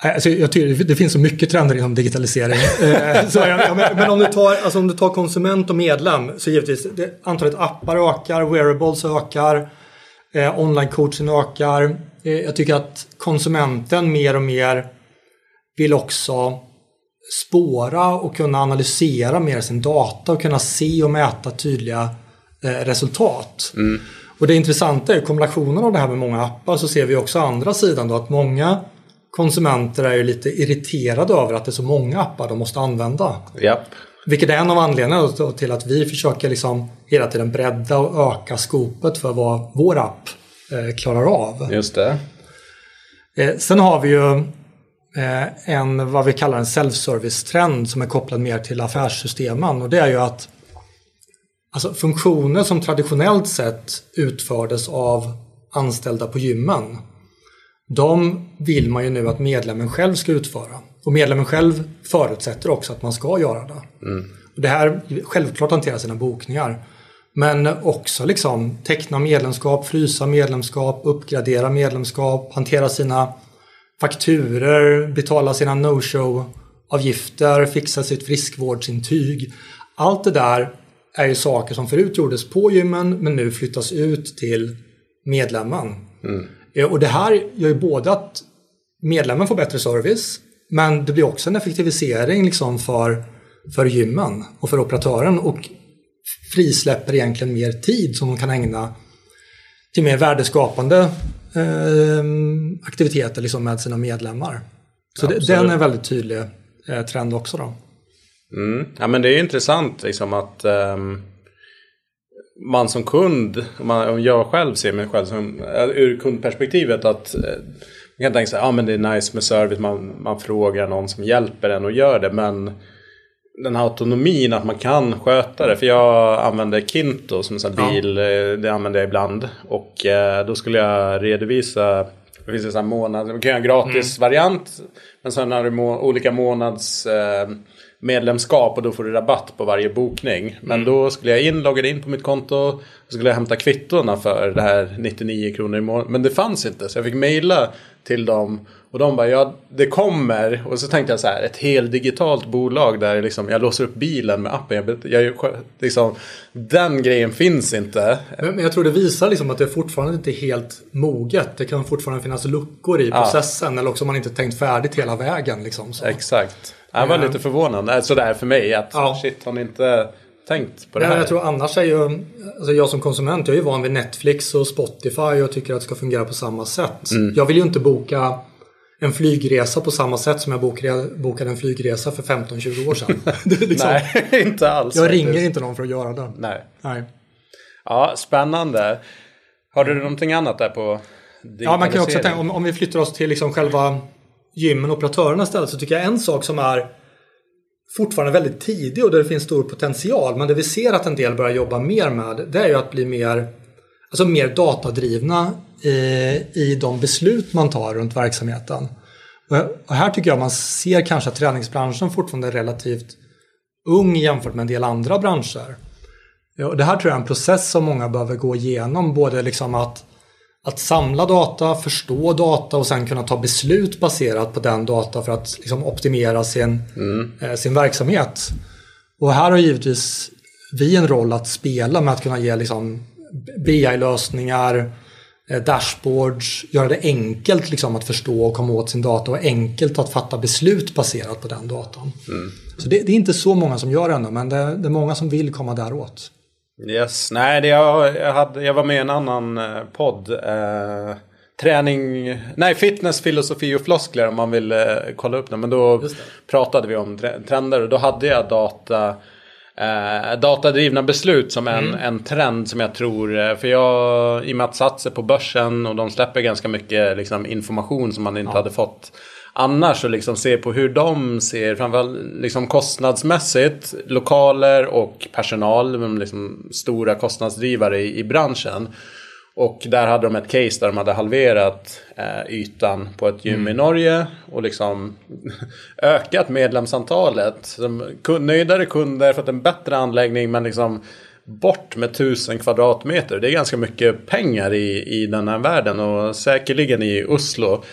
Alltså, jag tycker det finns så mycket trender inom digitalisering. [laughs] så, ja, men om du, tar, alltså, om du tar konsument och medlem så givetvis det, antalet appar ökar, wearables ökar, eh, online-coaching ökar. Eh, jag tycker att konsumenten mer och mer vill också spåra och kunna analysera mer sin data och kunna se och mäta tydliga eh, resultat. Mm. Och det intressanta är kombinationen av det här med många appar så ser vi också andra sidan då att många konsumenter är ju lite irriterade över att det är så många appar de måste använda. Yep. Vilket är en av anledningarna till att vi försöker liksom hela tiden bredda och öka skopet för vad vår app eh, klarar av. Just det. Eh, sen har vi ju eh, en vad vi kallar en self-service-trend som är kopplad mer till affärssystemen och det är ju att alltså, funktioner som traditionellt sett utfördes av anställda på gymmen de vill man ju nu att medlemmen själv ska utföra. Och medlemmen själv förutsätter också att man ska göra det. Mm. Och det här självklart hantera sina bokningar. Men också liksom teckna medlemskap, frysa medlemskap, uppgradera medlemskap, hantera sina fakturer, betala sina no-show-avgifter, fixa sitt friskvårdsintyg. Allt det där är ju saker som förut gjordes på gymmen men nu flyttas ut till medlemmen. Mm. Eh, och det här gör ju både att medlemmen får bättre service men det blir också en effektivisering liksom för, för gymmen och för operatören och frisläpper egentligen mer tid som de kan ägna till mer värdeskapande eh, aktiviteter liksom med sina medlemmar. Så det, den är en väldigt tydlig eh, trend också. Då. Mm. Ja men det är intressant liksom att um man som kund, om jag själv ser mig själv som, eh, ur kundperspektivet att eh, man kan tänka sig att ah, det är nice med service, man, man frågar någon som hjälper en och gör det. Men den här autonomin att man kan sköta det. För jag använder Kinto som en bil, ja. Eh, det använder jag ibland. Och då skulle jag redovisa, det finns en sån här månad, man kan göra en gratis mm. variant. Men sen har du må, olika månads medlemskap och då får du rabatt på varje bokning. Men mm. då skulle jag in, loggade in på mitt konto och skulle jag hämta kvittona för det här 99 kronor i månaden. Men det fanns inte så jag fick mejla till dem och de bara ja det kommer. Och så tänkte jag så här ett helt digitalt bolag där liksom, jag låser upp bilen med appen. Jag, jag, liksom, den grejen finns inte. Men jag tror det visar liksom att det fortfarande inte är helt moget. Det kan fortfarande finnas luckor i processen. Ja. Eller också har man inte tänkt färdigt hela vägen. Liksom, så. Exakt. Jag var lite förvånad sådär för mig att ja. shit har ni inte tänkt på det här? jag tror annars är ju, alltså jag som konsument, jag är ju van vid Netflix och Spotify och tycker att det ska fungera på samma sätt. Mm. Jag vill ju inte boka en flygresa på samma sätt som jag bokade en flygresa för 15-20 år sedan. [laughs] liksom, Nej, [laughs] inte alls. Jag ringer faktiskt. inte någon för att göra det. Nej. Nej. Ja, spännande. Har du någonting annat där på Ja, man kan också tänka, om, om vi flyttar oss till liksom själva gymmen och operatörerna istället så tycker jag en sak som är fortfarande väldigt tidig och där det finns stor potential men det vi ser att en del börjar jobba mer med det är ju att bli mer, alltså mer datadrivna i, i de beslut man tar runt verksamheten. Eh, och här tycker jag man ser kanske att träningsbranschen fortfarande är relativt ung jämfört med en del andra branscher. Och det här tror jag är en process som många behöver gå igenom. Både liksom att, att samla data, förstå data och sen kunna ta beslut baserat på den data för att liksom optimera sin, mm. eh, sin verksamhet. Och här har givetvis vi en roll att spela med att kunna ge liksom BI-lösningar, eh, dashboards, göra det enkelt liksom att förstå och komma åt sin data och enkelt att fatta beslut baserat på den datan. Mm. Så det, det, är inte så många som gör det ännu, men det, det är många som vill komma däråt. Yes, nej det jag, jag, hade, jag var med i en annan eh, podd. Eh, träning, nej fitness, filosofi och floskler om man vill eh, kolla upp det. Men då pratade vi om trender och då hade jag data eh, datadrivna beslut som en, mm. en trend som jag tror, eh, för jag i och med att satsa på börsen och de släpper ganska mycket liksom, information som man inte ja. hade fått annars och liksom se på hur de ser, framförallt liksom kostnadsmässigt, lokaler och personal, liksom stora kostnadsdrivare i, i branschen. Och där hade de ett case där de hade halverat eh, ytan på ett gym mm. i Norge och liksom [laughs] ökat medlemsantalet. Som, nöjdare kunder, fått en bättre anläggning men liksom bort med tusen kvadratmeter. Det är ganska mycket pengar i, i den här världen och säkerligen i Oslo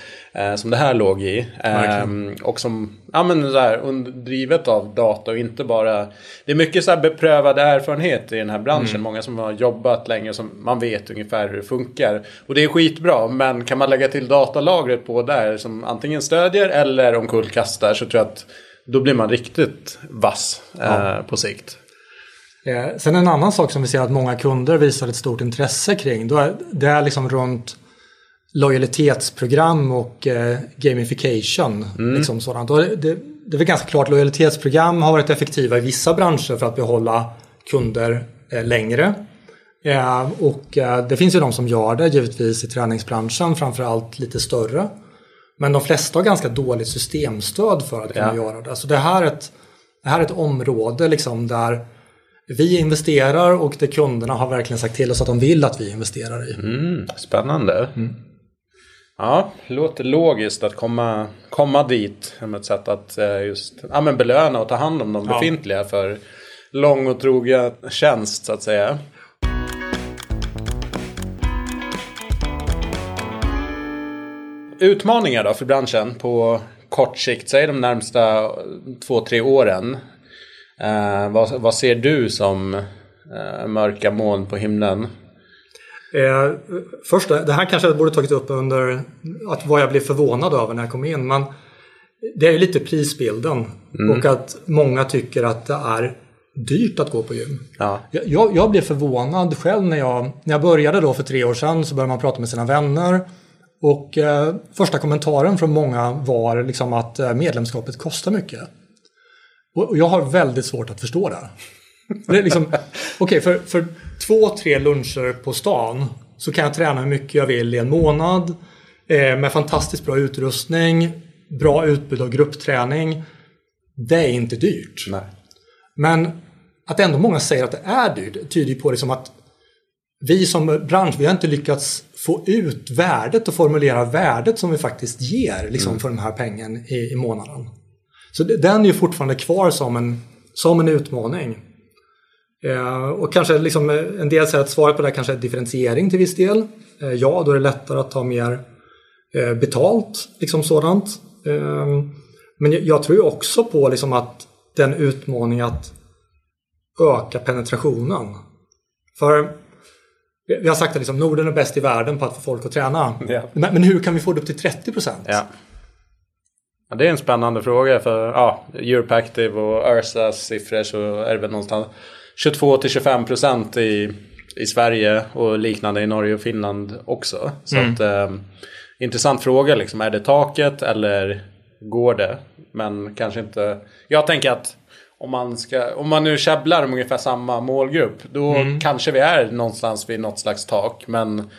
som det här låg i. Eh, och som, ja men så här, drivet av data och inte bara... Det är mycket så här beprövad erfarenhet i den här branschen. Mm. Många som har jobbat länge som man vet ungefär hur det funkar. Och det är skitbra, men kan man lägga till datalagret på där som antingen stödjer eller omkullkastar så tror jag att då blir man riktigt vass ja. eh, på sikt. Eh, sen en annan sak som vi ser att många kunder visar ett stort intresse kring. Då är, det är liksom runt lojalitetsprogram och eh, gamification. Mm. Liksom sådant. Och det, det, det är väl ganska klart lojalitetsprogram har varit effektiva i vissa branscher för att behålla kunder eh, längre. Eh, och eh, det finns ju de som gör det givetvis i träningsbranschen, framförallt lite större. Men de flesta har ganska dåligt systemstöd för att kunna ja. göra det. Så det här är ett, det här är ett område liksom där vi investerar och det kunderna har verkligen sagt till oss att de vill att vi investerar i. Mm, spännande. Mm. Ja, låter logiskt att komma, komma dit. Som ett sätt att eh, just ja, men belöna och ta hand om de befintliga för lång och trogen tjänst så att säga. Utmaningar då för branschen på kort sikt, säg de närmsta två, tre åren. Eh, vad, vad, ser du som eh, mörka moln på himlen? Eh, först, det här kanske jag borde tagit upp under att vad jag blev förvånad över när jag kom in. Men det är ju lite prisbilden mm. och att många tycker att det är dyrt att gå på gym. Ja. Jag, jag blev förvånad själv när jag, när jag började då för tre år sedan så började man prata med sina vänner. Och eh, första kommentaren från många var liksom att eh, medlemskapet kostar mycket. Och jag har väldigt svårt att förstå det. det liksom, Okej, okay, för, för två, tre luncher på stan så kan jag träna hur mycket jag vill i en månad eh, med fantastiskt bra utrustning, bra utbud av gruppträning. Det är inte dyrt. Nej. Men att ändå många säger att det är dyrt tyder på liksom att vi som bransch, vi har inte lyckats få ut värdet och formulera värdet som vi faktiskt ger liksom, mm. för den här pengen i, i månaden. Så den är ju fortfarande kvar som en, som en utmaning. Eh, och kanske liksom en del säger att svaret på det kanske är differentiering till viss del. Eh, ja, då är det lättare att ta mer eh, betalt, liksom sådant. Eh, men jag, tror också på liksom att den utmaning att öka penetrationen. För vi har sagt att liksom, Norden är bäst i världen på att få folk att träna. Yeah. Men, men, hur kan vi få det upp till 30 procent? Yeah. Ja, det är en spännande fråga för ja, Europactive och Ursas siffror så är det väl någonstans 22 till 25 procent i, i Sverige och liknande i Norge och Finland också. Så mm. att, eh, intressant fråga liksom, är det taket eller går det? Men kanske inte. Jag tänker att om man, ska, om man nu käbblar om ungefär samma målgrupp då mm. kanske vi är någonstans vid något slags tak. Men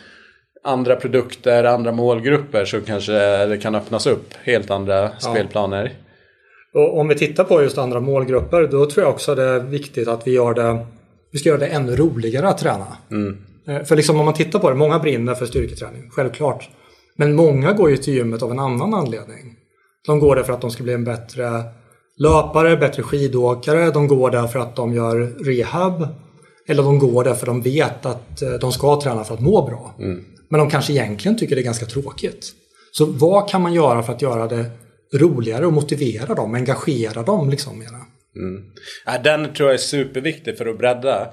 andra produkter, andra målgrupper så kanske det kan öppnas upp helt andra ja. spelplaner. Och om vi tittar på just andra målgrupper då tror jag också det är viktigt att vi gör det vi ska göra det ännu roligare att träna. Mm. Eh, för liksom om man tittar på det, många brinner för styrketräning, självklart. Men många går ju till gymmet av en annan anledning. De går där för att de ska bli en bättre löpare, bättre skidåkare. De går där för att de gör rehab. Eller de går där för att de vet att eh, de ska träna för att må bra. Mm. Men de kanske egentligen tycker det är ganska tråkigt. Så vad kan man göra för att göra det roligare och motivera dem, engagera dem liksom mera? Mm. Ja, den tror jag är superviktig för att bredda.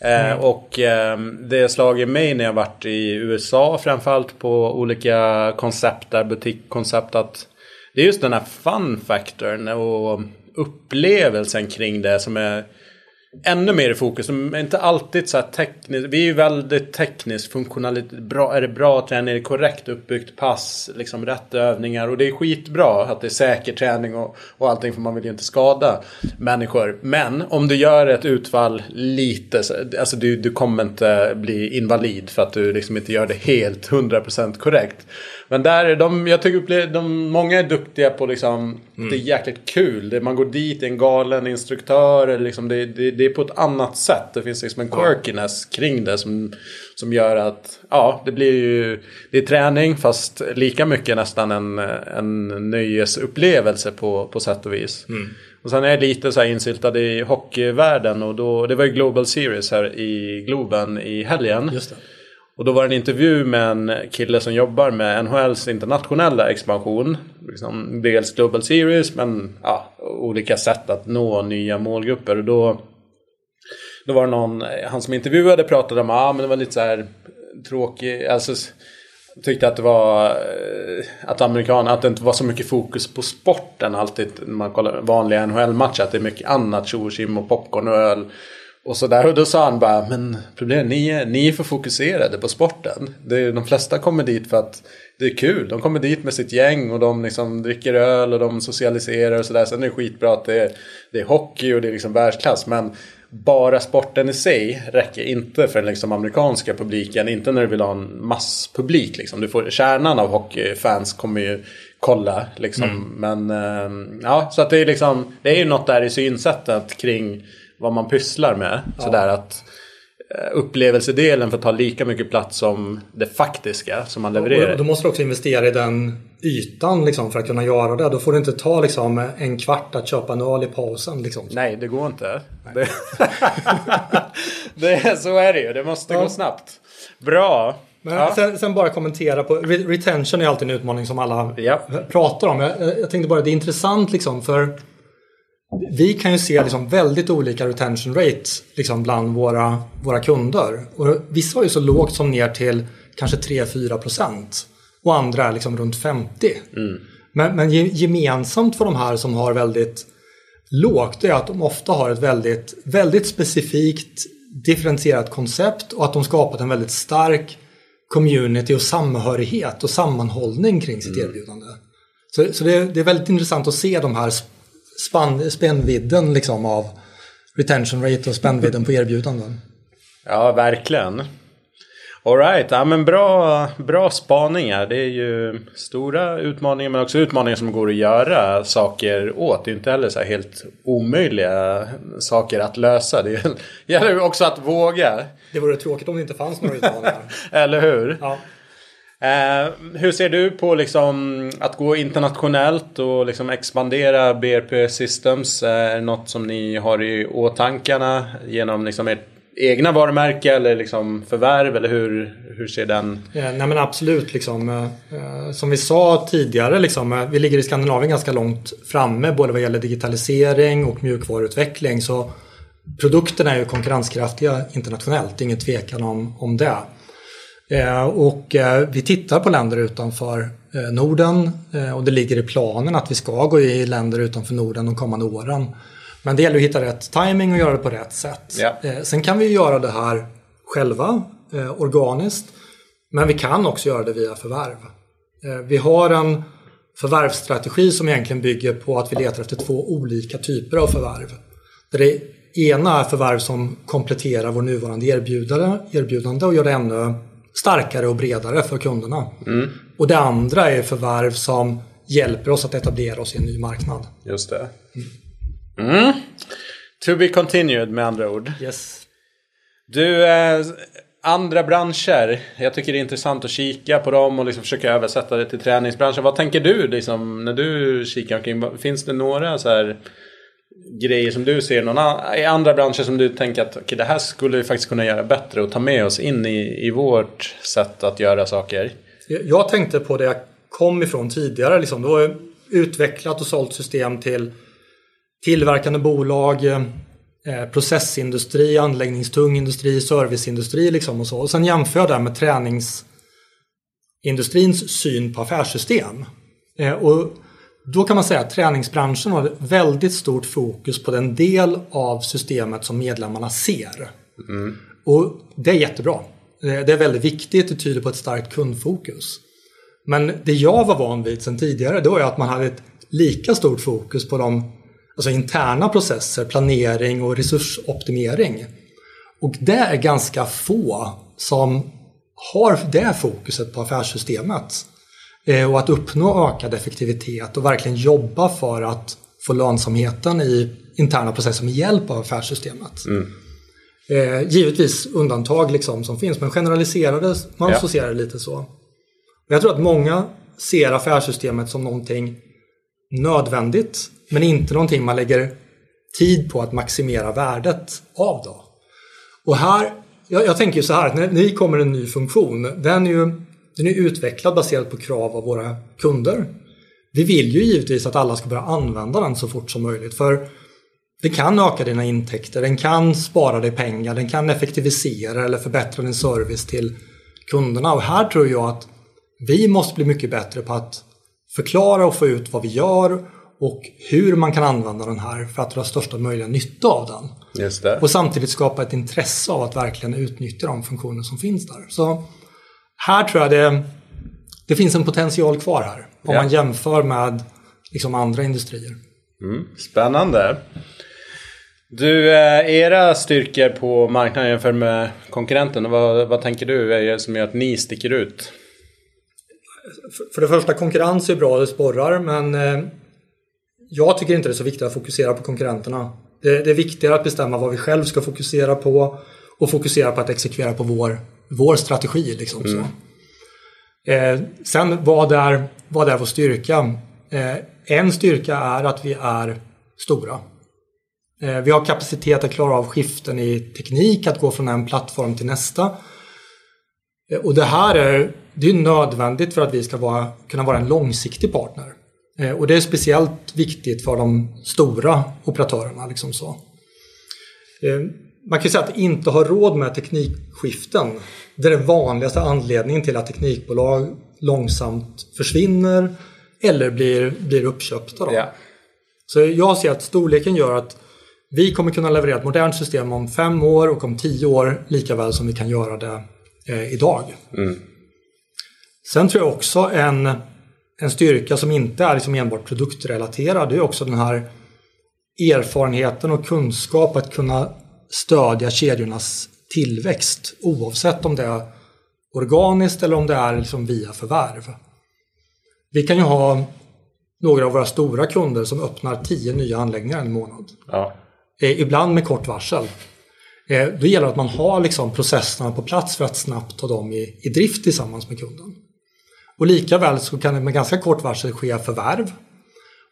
Eh, mm. och eh, det har slagit mig när jag varit i USA framförallt på olika koncept där, butikkoncept att det är just den här fun factorn och upplevelsen kring det som är ännu mer i fokus. De är inte alltid så här tekniskt. Vi är ju väldigt tekniskt funktionellt. Bra, är det bra träning? Är det korrekt uppbyggt pass? Liksom rätt övningar. Och det är skitbra att det är säker träning och, och allting. För man vill ju inte skada människor. Men om du gör ett utfall lite. Alltså du, du kommer inte bli invalid för att du liksom inte gör det helt 100% korrekt. Men där, är de, jag tycker de, många är duktiga på liksom, mm. det är jäkligt kul. Det, man går dit, en galen instruktör. Liksom, det, det, det, är på ett annat sätt. Det finns liksom en quirkiness kring det som, som gör att ja, det blir ju det är träning fast lika mycket nästan en, en nöjesupplevelse på, på sätt och vis. Mm. Och sen är jag lite så här insyltad i hockeyvärlden och då, det var ju Global Series här i Globen i helgen. Just det. Och då var det en intervju med en kille som jobbar med NHLs internationella expansion. Liksom dels Global Series men ja, olika sätt att nå nya målgrupper. Och då, då var det någon, han som intervjuade pratade om att ah, det var lite så här tråkigt. Alltså, tyckte att det var eh, att amerikaner, att det inte var så mycket fokus på sporten alltid när man kollar vanliga NHL-matcher. Att det är mycket annat, tjo och och popcorn och öl. Och så där, och då sa han bara, men problemet ni är, ni är för fokuserade på sporten. Det är, de flesta kommer dit för att det är kul. De kommer dit med sitt gäng och de liksom dricker öl och de socialiserar och sådär. Sen är det skitbra att det är, det är hockey och det är liksom världsklass. Men bara sporten i sig räcker inte för den liksom amerikanska publiken. Inte när du vill ha en masspublik. Liksom. Du får, kärnan av hockeyfans kommer ju kolla. Liksom. Mm. Men äh, ja, så att det är liksom, det är ju något där i synsättet kring vad man pysslar med. Ja. Sådär att eh, upplevelsedelen får ta lika mycket plats som det faktiska som man levererar. Och då måste du också investera i den ytan liksom, för att kunna göra det. Då får det inte ta liksom, en kvart att köpa en öl i pausen. Liksom. Nej, det går inte. Det... [laughs] det, så är det ju. Det måste ja. gå snabbt. Bra. Ja. sen, sen, bara kommentera på retention är alltid en utmaning som alla ja. pratar om. Jag, jag tänkte bara det är intressant liksom för vi kan ju se liksom väldigt olika retention rates liksom bland våra, våra kunder. Och vissa har ju så lågt som ner till kanske 3-4 procent. Och andra är liksom runt 50. Mm. Men, men, gemensamt för de här som har väldigt lågt är att de ofta har ett väldigt, väldigt specifikt differentierat koncept och att de skapat en väldigt stark community och samhörighet och sammanhållning kring sitt mm. erbjudande. Så, så det, är, det, är väldigt intressant att se de här spann, spännvidden liksom av retention rate och spännvidden på erbjudanden. Ja, verkligen. Alright, ja men bra, bra spaningar. Det är ju stora utmaningar men också utmaningar som går att göra saker åt. Det är inte heller så helt omöjliga saker att lösa. Det gäller också att våga. Det vore tråkigt om det inte fanns några utmaningar. [laughs] Eller hur? Ja. Eh, hur ser du på liksom att gå internationellt och liksom expandera BRP Systems? Eh, är det något som ni har i åtankarna genom liksom ert egna varumärke eller liksom förvärv? Eller hur, hur ser den? Ja, nej men absolut. Liksom, eh, eh, som vi sa tidigare, liksom, eh, vi ligger i Skandinavien ganska långt framme både vad gäller digitalisering och mjukvaruutveckling. Så produkterna är ju konkurrenskraftiga internationellt, ingen tvekan om, om det. Eh, och eh, vi tittar på länder utanför eh, Norden och det ligger i planen att vi ska gå i länder utanför Norden de kommande åren. Men det gäller att hitta rätt timing och göra det på rätt sätt. Ja. Sen kan vi göra det här själva, organiskt. Men vi kan också göra det via förvärv. Vi har en förvärvsstrategi som egentligen bygger på att vi letar efter två olika typer av förvärv. Det ena är förvärv som kompletterar vår nuvarande erbjudande och gör det ännu starkare och bredare för kunderna. Mm. Och det andra är förvärv som hjälper oss att etablera oss i en ny marknad. Just det. Mm. Mm. To be continued med andra ord. Yes. Du, eh, andra branscher. Jag tycker det är intressant att kika på dem och liksom försöka översätta det till träningsbranschen. Vad tänker du liksom, när du kikar omkring? Finns det några så här grejer som du ser någon an- i andra branscher som du tänker att okay, det här skulle vi faktiskt kunna göra bättre och ta med oss in i, i vårt sätt att göra saker? Jag tänkte på det jag kom ifrån tidigare. Liksom. Det var utvecklat och sålt system till tillverkande bolag, eh, eh, processindustri, anläggningstung industri, serviceindustri liksom och så. Och sen jämför jag det med träningsindustrins syn på affärssystem. Eh, och då kan man säga att träningsbranschen har väldigt stort fokus på den del av systemet som medlemmarna ser. Mm. Och det är jättebra. Eh, det är väldigt viktigt, det tyder på ett starkt kundfokus. Men det jag var van vid sedan tidigare, det var ju att man hade ett lika stort fokus på de alltså interna processer, planering och resursoptimering. Och det är ganska få som har det fokuset på affärssystemet. Eh, och att uppnå ökad effektivitet och verkligen jobba för att få lönsamheten i interna processer med hjälp av affärssystemet. Mm. Eh, givetvis undantag liksom som finns, men generaliserade man ja. så ser det lite så. Jag tror att många ser affärssystemet som någonting nödvändigt, men inte någonting man lägger tid på att maximera värdet av. Då. Och här, jag, jag tänker så här, att när det kommer en ny funktion, den är ju den är utvecklad baserat på krav av våra kunder. Vi vill ju givetvis att alla ska börja använda den så fort som möjligt. För det kan öka dina intäkter, den kan spara dig pengar, den kan effektivisera eller förbättra din service till kunderna. Och här tror jag att vi måste bli mycket bättre på att förklara och få ut vad vi gör och hur man kan använda den här för att dra största möjliga nytta av den. Och samtidigt skapa ett intresse av att verkligen utnyttja de funktioner som finns där. Så här tror jag det, det finns en potential kvar här. Om ja. man jämför med liksom andra industrier. Mm, spännande. Du, eh, era styrkor på marknaden jämfört med konkurrenten, vad, vad tänker du är det som gör att ni sticker ut? För det första, konkurrens är bra, det sporrar, men eh, jag tycker inte det är så viktigt att fokusera på konkurrenterna. Det, det är viktigare att bestämma vad vi själv ska fokusera på och fokusera på att exekvera på vår vår strategi. Liksom, mm. så. Eh, sen vad är, vad är vår styrka? Eh, en styrka är att vi är stora. Eh, vi har kapacitet att klara av skiften i teknik, att gå från en plattform till nästa. Eh, och det här är, det är nödvändigt för att vi ska vara, kunna vara en långsiktig partner. Eh, och det är speciellt viktigt för de stora operatörerna. Liksom så. Man kan säga att inte ha råd med teknikskiften. Det är den vanligaste anledningen till att teknikbolag långsamt försvinner eller blir, blir uppköpta. Då. Ja. Så jag ser att storleken gör att vi kommer kunna leverera ett modernt system om fem år och om tio år lika väl som vi kan göra det eh, idag. Mm. Sen tror jag också en, en styrka som inte är liksom enbart produktrelaterad, det är också den här erfarenheten och kunskap att kunna stödja kedjornas tillväxt oavsett om det är organiskt eller om det är liksom via förvärv. Vi kan ju ha några av våra stora kunder som öppnar tio nya anläggningar en månad. Ja. Eh, ibland med kort varsel. Eh, då gäller det att man har liksom processerna på plats för att snabbt ta dem i, i drift tillsammans med kunden. Och lika väl så kan det med ganska kort varsel ske förvärv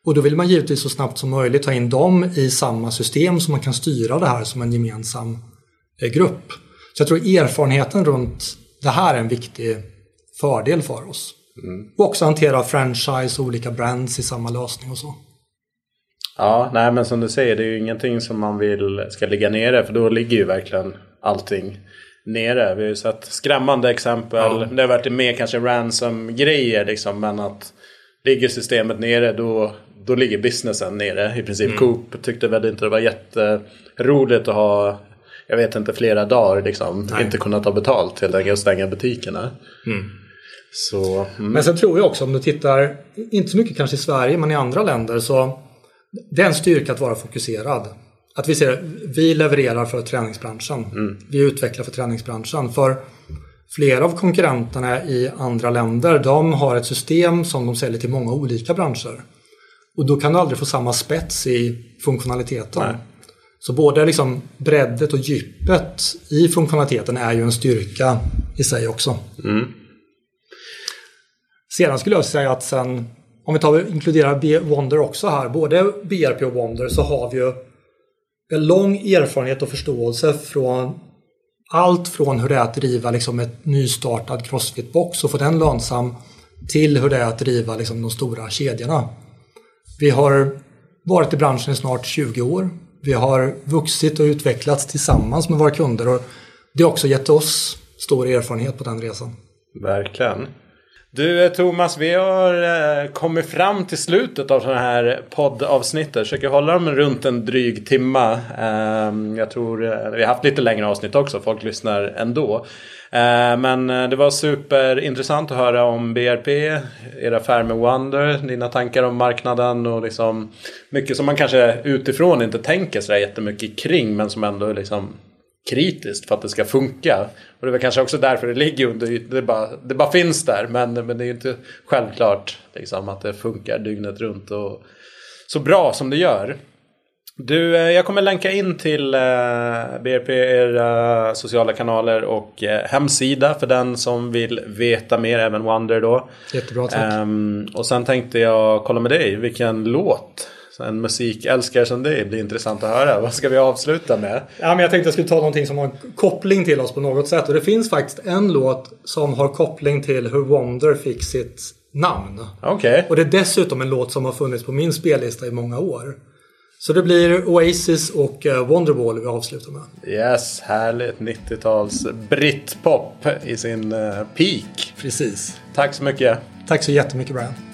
och då vill man givetvis så snabbt som möjligt ta in dem i samma system så man kan styra det här som en gemensam eh, grupp. Så jag tror erfarenheten runt det här är en viktig fördel för oss. Mm. Och också hantera franchise och olika brands i samma lösning och så. Ja, nej men som du säger, det är ju ingenting som man vill ska ligga nere för då ligger ju verkligen allting nere. Vi har ju sett skrämmande exempel. Ja. Det har varit mer kanske ransom-grejer liksom men att ligger systemet nere då då ligger businessen nere i princip. Mm. Coop tyckte väl inte det var jätteroligt att ha jag vet inte, flera dagar liksom. Nej. Inte kunna ta betalt helt enkelt och stänga butikerna. Mm. Så, mm. Men sen tror jag också om du tittar, inte så mycket kanske i Sverige men i andra länder så det är en styrka att vara fokuserad. Att vi ser, vi levererar för träningsbranschen. Mm. Vi utvecklar för träningsbranschen. För flera av konkurrenterna i andra länder, de har ett system som de säljer till många olika branscher. Och då kan du aldrig få samma spets i funktionaliteten. Nej. Så både liksom breddet och djupet i funktionaliteten är ju en styrka i sig också. Mm. Sedan skulle jag säga att sen, om vi tar inkluderar Wonder också här, både BRP och Wonder så har vi ju en lång erfarenhet och förståelse från allt från hur det är att driva liksom ett nystartad Crossfit-box och få den lönsam till hur det är att driva liksom de stora kedjorna. Vi har varit i branschen i snart 20 år. Vi har vuxit och utvecklats tillsammans med våra kunder och det har också gett oss stor erfarenhet på den resan. Verkligen. Du eh, Thomas, vi har eh, kommit fram till slutet av sådana här poddavsnitt. Jag försöker hålla dem runt en dryg timma. Ehm, jag tror eh, vi har haft lite längre avsnitt också, folk lyssnar ändå. Ehm, men det var superintressant att höra om BRP, er affär med Wonder, dina tankar om marknaden och liksom mycket som man kanske utifrån inte tänker så jättemycket kring men som ändå liksom kritiskt för att det ska funka. Och det är väl kanske också därför det ligger under det bara, det bara finns där. Men, men det är ju inte självklart liksom, att det funkar dygnet runt och så bra som det gör. Du, eh, jag kommer länka in till eh, BRP, era sociala kanaler och eh, hemsida för den som vill veta mer, även Wonder då. Jättebra, tack. Um, och sen tänkte jag kolla med dig, vilken låt en musikälskare som dig blir intressant att höra. Vad ska vi avsluta med? Ja, men jag tänkte jag skulle ta någonting som har koppling till oss på något sätt. Och det finns faktiskt en låt som har koppling till hur Wonder fick sitt namn. Okay. Och det är dessutom en låt som har funnits på min spellista i många år. Så det blir Oasis och eh, Wonderwall vi avslutar med. Yes, härligt 90-tals britpop i sin uh, peak. Precis. Tack så mycket. Tack så jättemycket Brian.